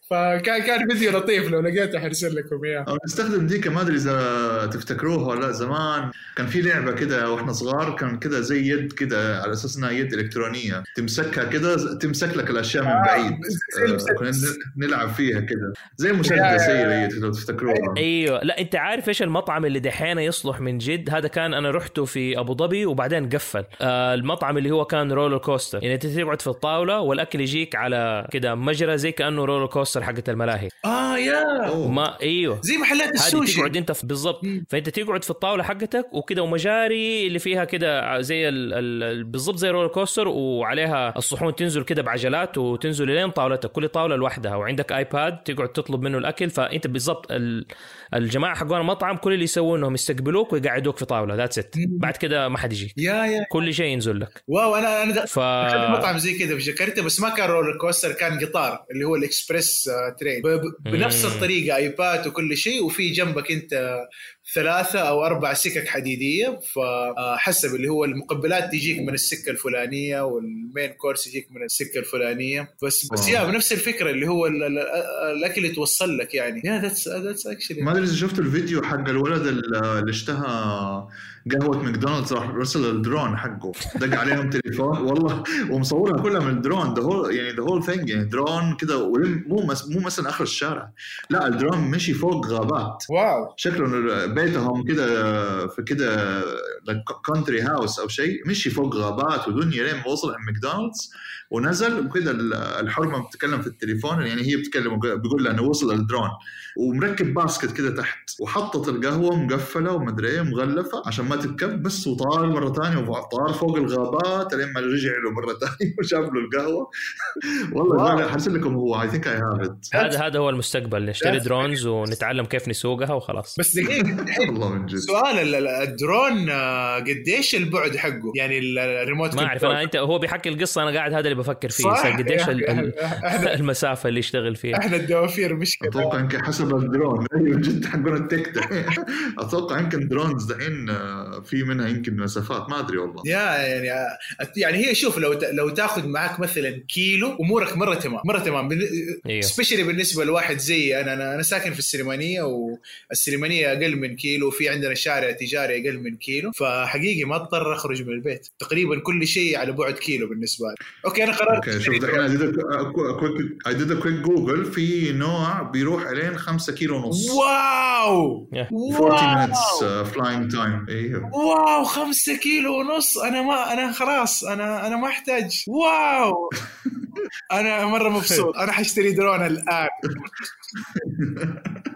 فكان كان فيديو لطيف لو لقيته حرسل لكم إياه. نستخدم ديك ما أدري إذا تفتكروها ولا لأ زمان كان في لعبة كده وإحنا صغار كان كده زي يد كده على أساس إنها يد إلكترونية تمسكها كده تمسك لك الأشياء من بعيد. زي المسدس. آه، كنا نلعب فيها كده. زي مسدس هي هي لو تفتكروها. أيوه. لا أنت عارف إيش المطعم اللي دحين يصلح من جد؟ هذا كان أنا رحته في أبو ظبي وبعدين قفل. آه المطعم اللي هو كان roller coaster. يعني أنت تقعد في الطاولة والأكل يجيك على كده مجرى زي كأنه roller coaster. حقت الملاهي. آه يا. أوه. ما أيوه. زي محلات السوشي. تقعد أنت في بالضبط. فأنت تقعد في الطاولة حقتك وكده ومجاري اللي فيها كده زي ال... ال... بالضبط زي roller coaster وعليها الصحون تنزل كده بعجلات وتنزل لين طاولتك كل طاولة لوحدها. وعندك iPad تقعد تطلب منه الأكل. فأنت بالضبط ال... الجماعة حقون المطعم كل اللي يسووه إنهم يستقبلوك ويقعدوك في طاولة. that's it. بعد كده ما حد يجي. yeah yeah. كل شيء ينزل لك. wow أنا أنا ف مطعم زي كذا في جاكرتا بس ما كان roller coaster كان قطار اللي هو الإكسبريس آه، train ب- بنفس. الطريقة iPad وكل شيء وفي جنبك أنت ثلاثة أو أربع سكك حديدية فحسب اللي هو المقبلات تجيك من السكة الفلانية وال main course يجيك من السكة الفلانية. بس بس wow. Yeah بنفس الفكرة اللي هو ال- ال- الأكل يتوصل لك يعني. Yeah that's that's actually ما أدري إذا شفتوا الفيديو حق الولد اللي اشتهى قهوة ماكدونالدز راح رسل الدرون حقه. دق عليهم تليفون. والله ومصورها كلها من ال drone. the whole يعني the whole thing يعني درون كذا مو مس مو مثلا آخر الشارع. لا الدرون مشي فوق غابات. wow. شكله بيتهم كده في كده country house أو شيء مشي فوق غابات ودنيا لين ما وصل عند ماكدونالدز ونزل وكده ال- الحرمة بتتكلم في التليفون يعني هي بتتكلم بيقول لها انه وصل الدرون ومركب basket كده تحت وحطت القهوة مقفلة ومدري إيه مغلفة عشان ما تتكب بس وطار مرة ثانية وطار فوق الغابات لين ما رجع له مرة ثانية وشاف له القهوة. والله حرسل لكم هو I think I have it هذا هذا هو المستقبل نشتري drones ونتعلم كيف نسوقها وخلاص. بس دقيقة. والله من جد. سؤال ال- ال- الدرون آه، قديش البعد حقه؟ يعني ال- الريموت ما أعرف. أنا أنت هو بيحكي القصة أنا قاعد هذا اللي بفكر فيه. قديش المسافة اللي يشتغل فيها. إحنا الدوافير مشكلة. أتوقع يمكن حسب الدرون أيوه جد حقون ال tech دحين أتوقع يمكن drones دحين آه، في منها يمكن مسافات ما أدري والله. Yeah يعني آه، يعني هي شوف لو لو تاخذ معك مثلا كيلو أمورك مرة تمام مرة تمام. specially بالنسبة لواحد زي أنا أنا أنا ساكن في السليمانية والسليمانية أقل من كيلو في عندنا شارع تجاري أقل من كيلو فحقيقي ما اضطر أخرج من البيت. تقريبا كل شيء على بعد كيلو بالنسبة لي. Okay أنا قررت okay شوف دحين I did quick Google في نوع بيروح الين 5 كيلو ونص. واو! Yeah. 40 minutes flying time أيوه wow خمسة كيلو ونص! أنا ما أنا خلاص أنا أنا ما أحتاج. Wow! أنا مرة مبسوط. أنا حاشتري درون الآن.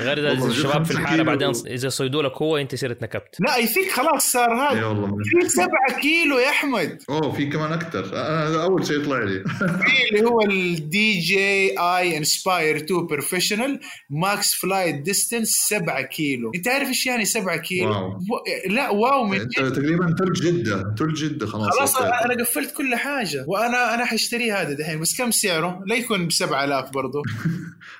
غير إذا والله الشباب في الحاله. بعدين إذا صيدوا لك هو أنت صرت نكبت. لا I think خلاص صار إي هذا والله. من- في سبعة كيلو يا أحمد. أوه في كمان أكثر هذا أول شيء يطلع لي. في اللي هو ال DJI Inspire 2 professional max flight distance 7 كيلو. أنت عارف إيش يعني 7 كيلو؟ Wow. و... لا wow من أنت تقريبا ثلج جدة ثلج جدة خلاص خلاص okay. أنا أنا قفلت كل حاجة. وأنا أنا حاشتريه هذا دحين. بس كم سعره؟ لا يكون ب 7000 برضه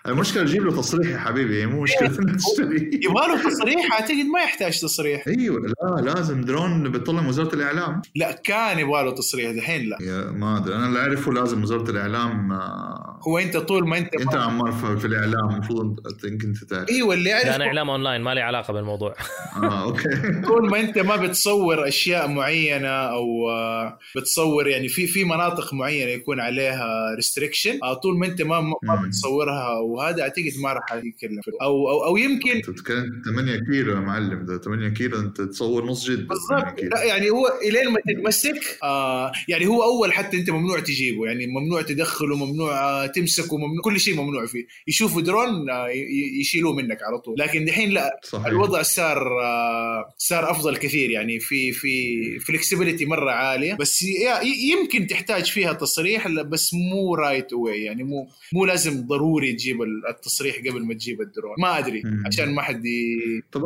المشكلة جيب له تصريح يا حبيبي مو مشكلة. تشتري. يبغى له تصريح؟ أعتقد ما يحتاج تصريح. أيوه لا لازم درون بتطلع من وزارة الإعلام. لا كان يبغى له تصريح دحين لا. Yeah ما أدري. أنا اللي أعرفه لازم وزارة الإعلام آه، هو أنت طول ما أنت أنت عمار في, الإعلام المفروض يمكن أنت تعرف. أيوه اللي لا أنا إعلام أونلاين ما لي علاقة بالموضوع. آه okay. طول ما أنت ما بتصور أشياء معينة أو آه، بتصور يعني في في مناطق معينة يكون عليها restriction طول ما أنت ما ما. بتصورها وهذا أعتقد ما راح يتكلم أو أو أو يمكن أنت بتتكلم 8 كيلو يا معلم. ده 8 كيلو أنت تصور نص جد بس 8 بالضبط. لا يعني هو إلين ما تتمسك آه يعني هو أول حتى أنت ممنوع تجيبه. يعني ممنوع تدخله ممنوع آه، تمسكه ممنوع كل شيء ممنوع فيه. يشوفوا درون آه، يشيلوه منك على طول. لكن دحين لا صحيح. الوضع صار آه، صار أفضل كثير. يعني في في flexibility مرة عالية. بس يمكن تحتاج فيها تصريح بس مو right away يعني مو مو لازم ضروري تجيب التصريح قبل ما تجيب الدرون. ما أدري. عشان ما حد ي... طب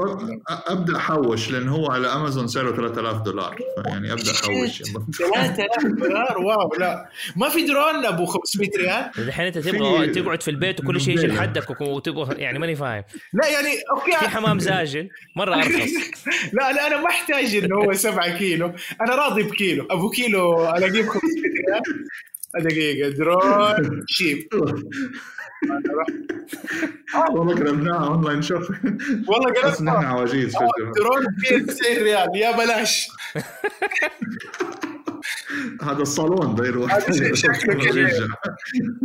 أبدأ احوش لأن هو على أمازون سعره 3000 دولار. يعني أبدأ احوش يلا 3000 دولار؟ Wow لا. ما في درون أبو 500 ريال؟ الحين أنت في- تبغى تقعد في البيت وكل شيء يجي. لحدك وتبغى يعني ماني فاهم. لا يعني في okay حمام زاجل مرة أرخص. لا لا أنا ما أحتاج إنه هو 7 كيلو. أنا راضي بكيلو. أبو كيلو الاقيه ب 500 ريال دقيقة drone. Cheap. والله قلبناها أونلاين شوف. والله بس نحن قلت عواجيز آه،. درون ب 90 ريال يا بلاش. هذا الصالون ده يروح شكله.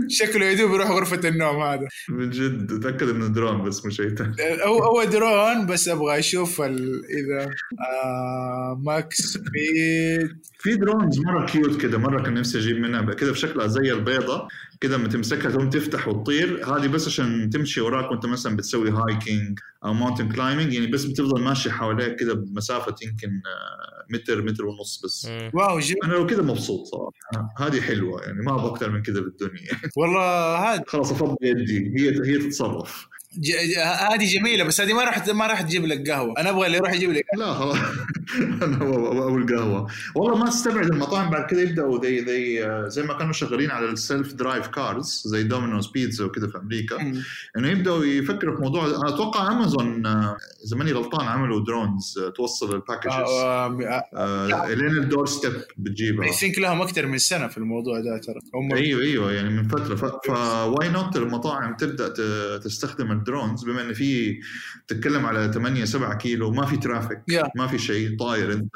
شكله يدوب يروح غرفة النوم هذا. من جد تأكد إنه درون بس مش ثاني هو هو درون بس أبغى أشوف ال... إذا آه max speed في drones مرة cute كده مرة كان نفسي أجيب منها كده بشكلها زي البيضة. كده لما تمسكها تقوم تفتح وتطير. هذه بس عشان تمشي وراك وأنت مثلا بتسوي hiking أو mountain climbing يعني بس بتفضل ماشي حواليك كده بمسافة يمكن آه، متر متر ونص بس. Wow جي أنا لو كده مبسوط صراحة. هذه حلوة يعني ما أبغى أكثر من كده بالدنيا. والله هذا خلاص أفضل يدي. هي هي تتصرف. ج... ج... هذه جميلة بس هذه ما راح ما راح تجيب لك قهوة. أنا أبغى اللي يروح يجيب لك لا أنا ابو القهوة. والله ما أستبعد المطاعم بعد كده يبدأوا زي زي زي ما كانوا شغالين على ال self-drive cars زي Domino's Pizza وكده في أمريكا. إنه يبدأوا يفكروا في موضوع أنا أتوقع امازون آه، اذا ماني غلطان عملوا drones آه، توصل ال packages آه، إلين ال doorstep بتجيبها. I think لهم أكثر من سنة في الموضوع ده ترى. أيوه أيوه يعني من فترة. ف why not المطاعم تبدأ تستخدم ال drones بما إن في تتكلم على 8 7 كيلو ما في traffic. Yeah. ما في شيء طاير أنت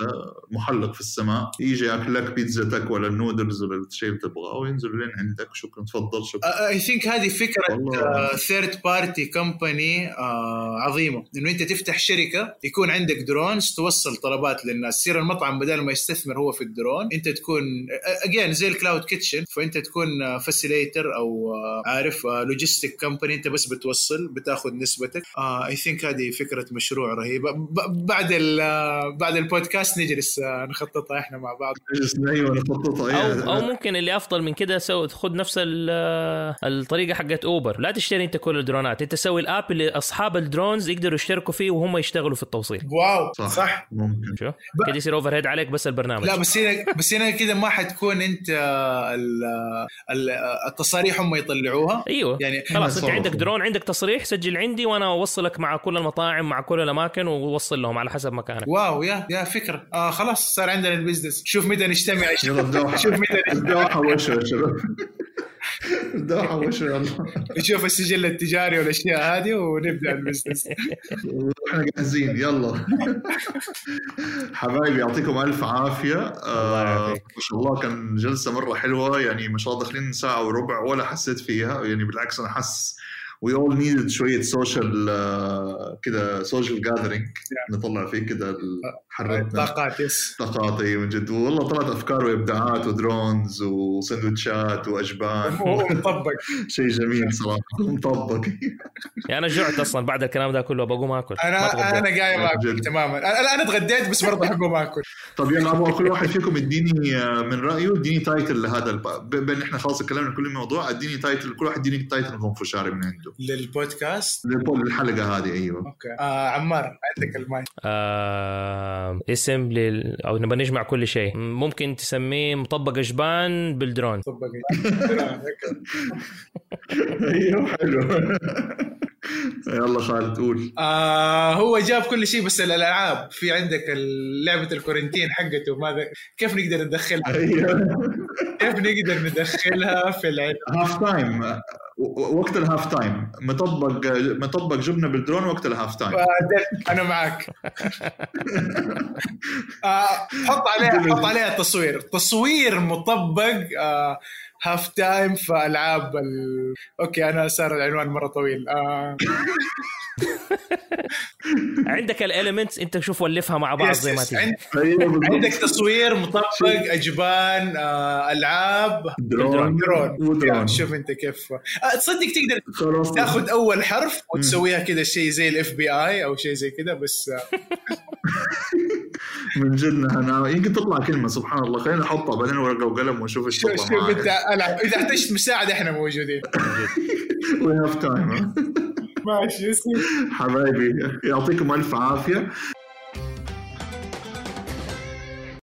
محلق في السماء يجي ياكل لك بيتزتك ولا النودلز ولا الشيء اللي تبغاه وينزل لين عندك شكرا تفضل شكرا I think هذه فكرة. third party company عظيمة إنه أنت تفتح شركة يكون عندك drones توصل طلبات للناس يصير المطعم بدل ما يستثمر هو في الدرون أنت تكون again زي ال cloud kitchen فأنت تكون facilitator أو آه، عارف logistic company أنت بس بتوصل بتاخذ نسبتك. I think هذه فكرة مشروع رهيبة. ب- بعد ال- آه، بعد البودكاست نجلس آه، نخططها إحنا مع بعض. نجلس أيوه نخططها أو أيوة. أو ممكن اللي أفضل من كده so خذ نفس ال- الطريقة حقت Uber لا تشتري أنت كل الدرونات. أنت سوي ال app اللي أصحاب ال drones يقدروا يشتركوا فيه وهم يشتغلوا في التوصيل. wow صح, صح. ممكن. شو؟ كده يصير overhead عليك بس البرنامج. لا بس هنا بس هنا كده ما حتكون أنت ال- ال- التصاريح هم يطلعوها. أيوه. يعني خلاص أنت. عندك درون عندك تصريح سجل عندي وأنا أوصلك مع كل المطاعم مع كل الأماكن ووصل لهم على حسب مكانك. wow يا يا فكرة. آه خلاص صار عندنا ال business شوف متى نجتمع. شوف متى شباب ابدأوا حوشوا يلا نشوف السجل التجاري والأشياء هذه ونبدأ ال business إحنا جاهزين. يلا. حبايبي يعطيكم ألف عافية. الله آه يعافيك. ما شاء الله كان جلسة مرة حلوة. يعني ما شاء الله داخلين ساعة وربع ولا حسيت فيها. يعني بالعكس أنا حس we all needed شوية social كده social gathering نطلع فيه كده حرتنا طاقات yes طاقات أي من جد. والله طلعت أفكار وإبداعات و drones وسندوتشات وأجبان. ومطبق شيء جميل صراحة. مطبق. يعني أنا جعت أصلا بعد الكلام ده كله بقوم آكل. ما أنا اتغديت. أنا قايم آكل. تماما. أنا أنا تغديت بس برضه حقوم آكل. طب يلا أبغى كل واحد فيكم يديني آه، من رأيه اديني title لهذا الب... بما ان إحنا خلاص اتكلمنا كل الموضوع اديني title كل واحد يديني title خنفشاري من عنده. للبودكاست؟ للبول- للحلقه هذه أيوه. okay. آه عمار عندك المايك. آه اسم لل... أو نبغى نجمع كل شيء. ممكن تسميه مطبق جبان بالدرون. طبق أيوه حلو. يلا خالد قول. آه هو جاب كل شيء بس الألعاب. في عندك لعبة الكورنتين حقته ماذا كيف نقدر ندخلها؟ أيوه. كيف نقدر ندخلها في العلم؟ هاف تايم وقت الهاف تايم مطبق مطبق جبنة بالدرون وقت الهاف تايم أنا معك آه حط عليها حط عليها تصوير. تصوير مطبق آه هاف تايم في ألعاب ال... okay أنا صار العنوان مرة طويل. آه... عندك ال elements أنت شوف ولفها مع بعض زي ما تيجي. عندك تصوير مطبق أجبان آه... ألعاب. drone. drone. شوف أنت كيف. آه تصدق تقدر تاخذ أول حرف وتسويها كذا شيء زي ال FBI أو شيء زي كذا بس آه، من جد أنا يمكن تطلع كلمة سبحان الله. خلينا نحطها بعدين ورقه وقلم ونشوف إيش شوف تطلع شوف أنت العب إذا احتجت مساعدة إحنا موجودين. we have time ماشي حبايبي يعطيكم ألف عافية.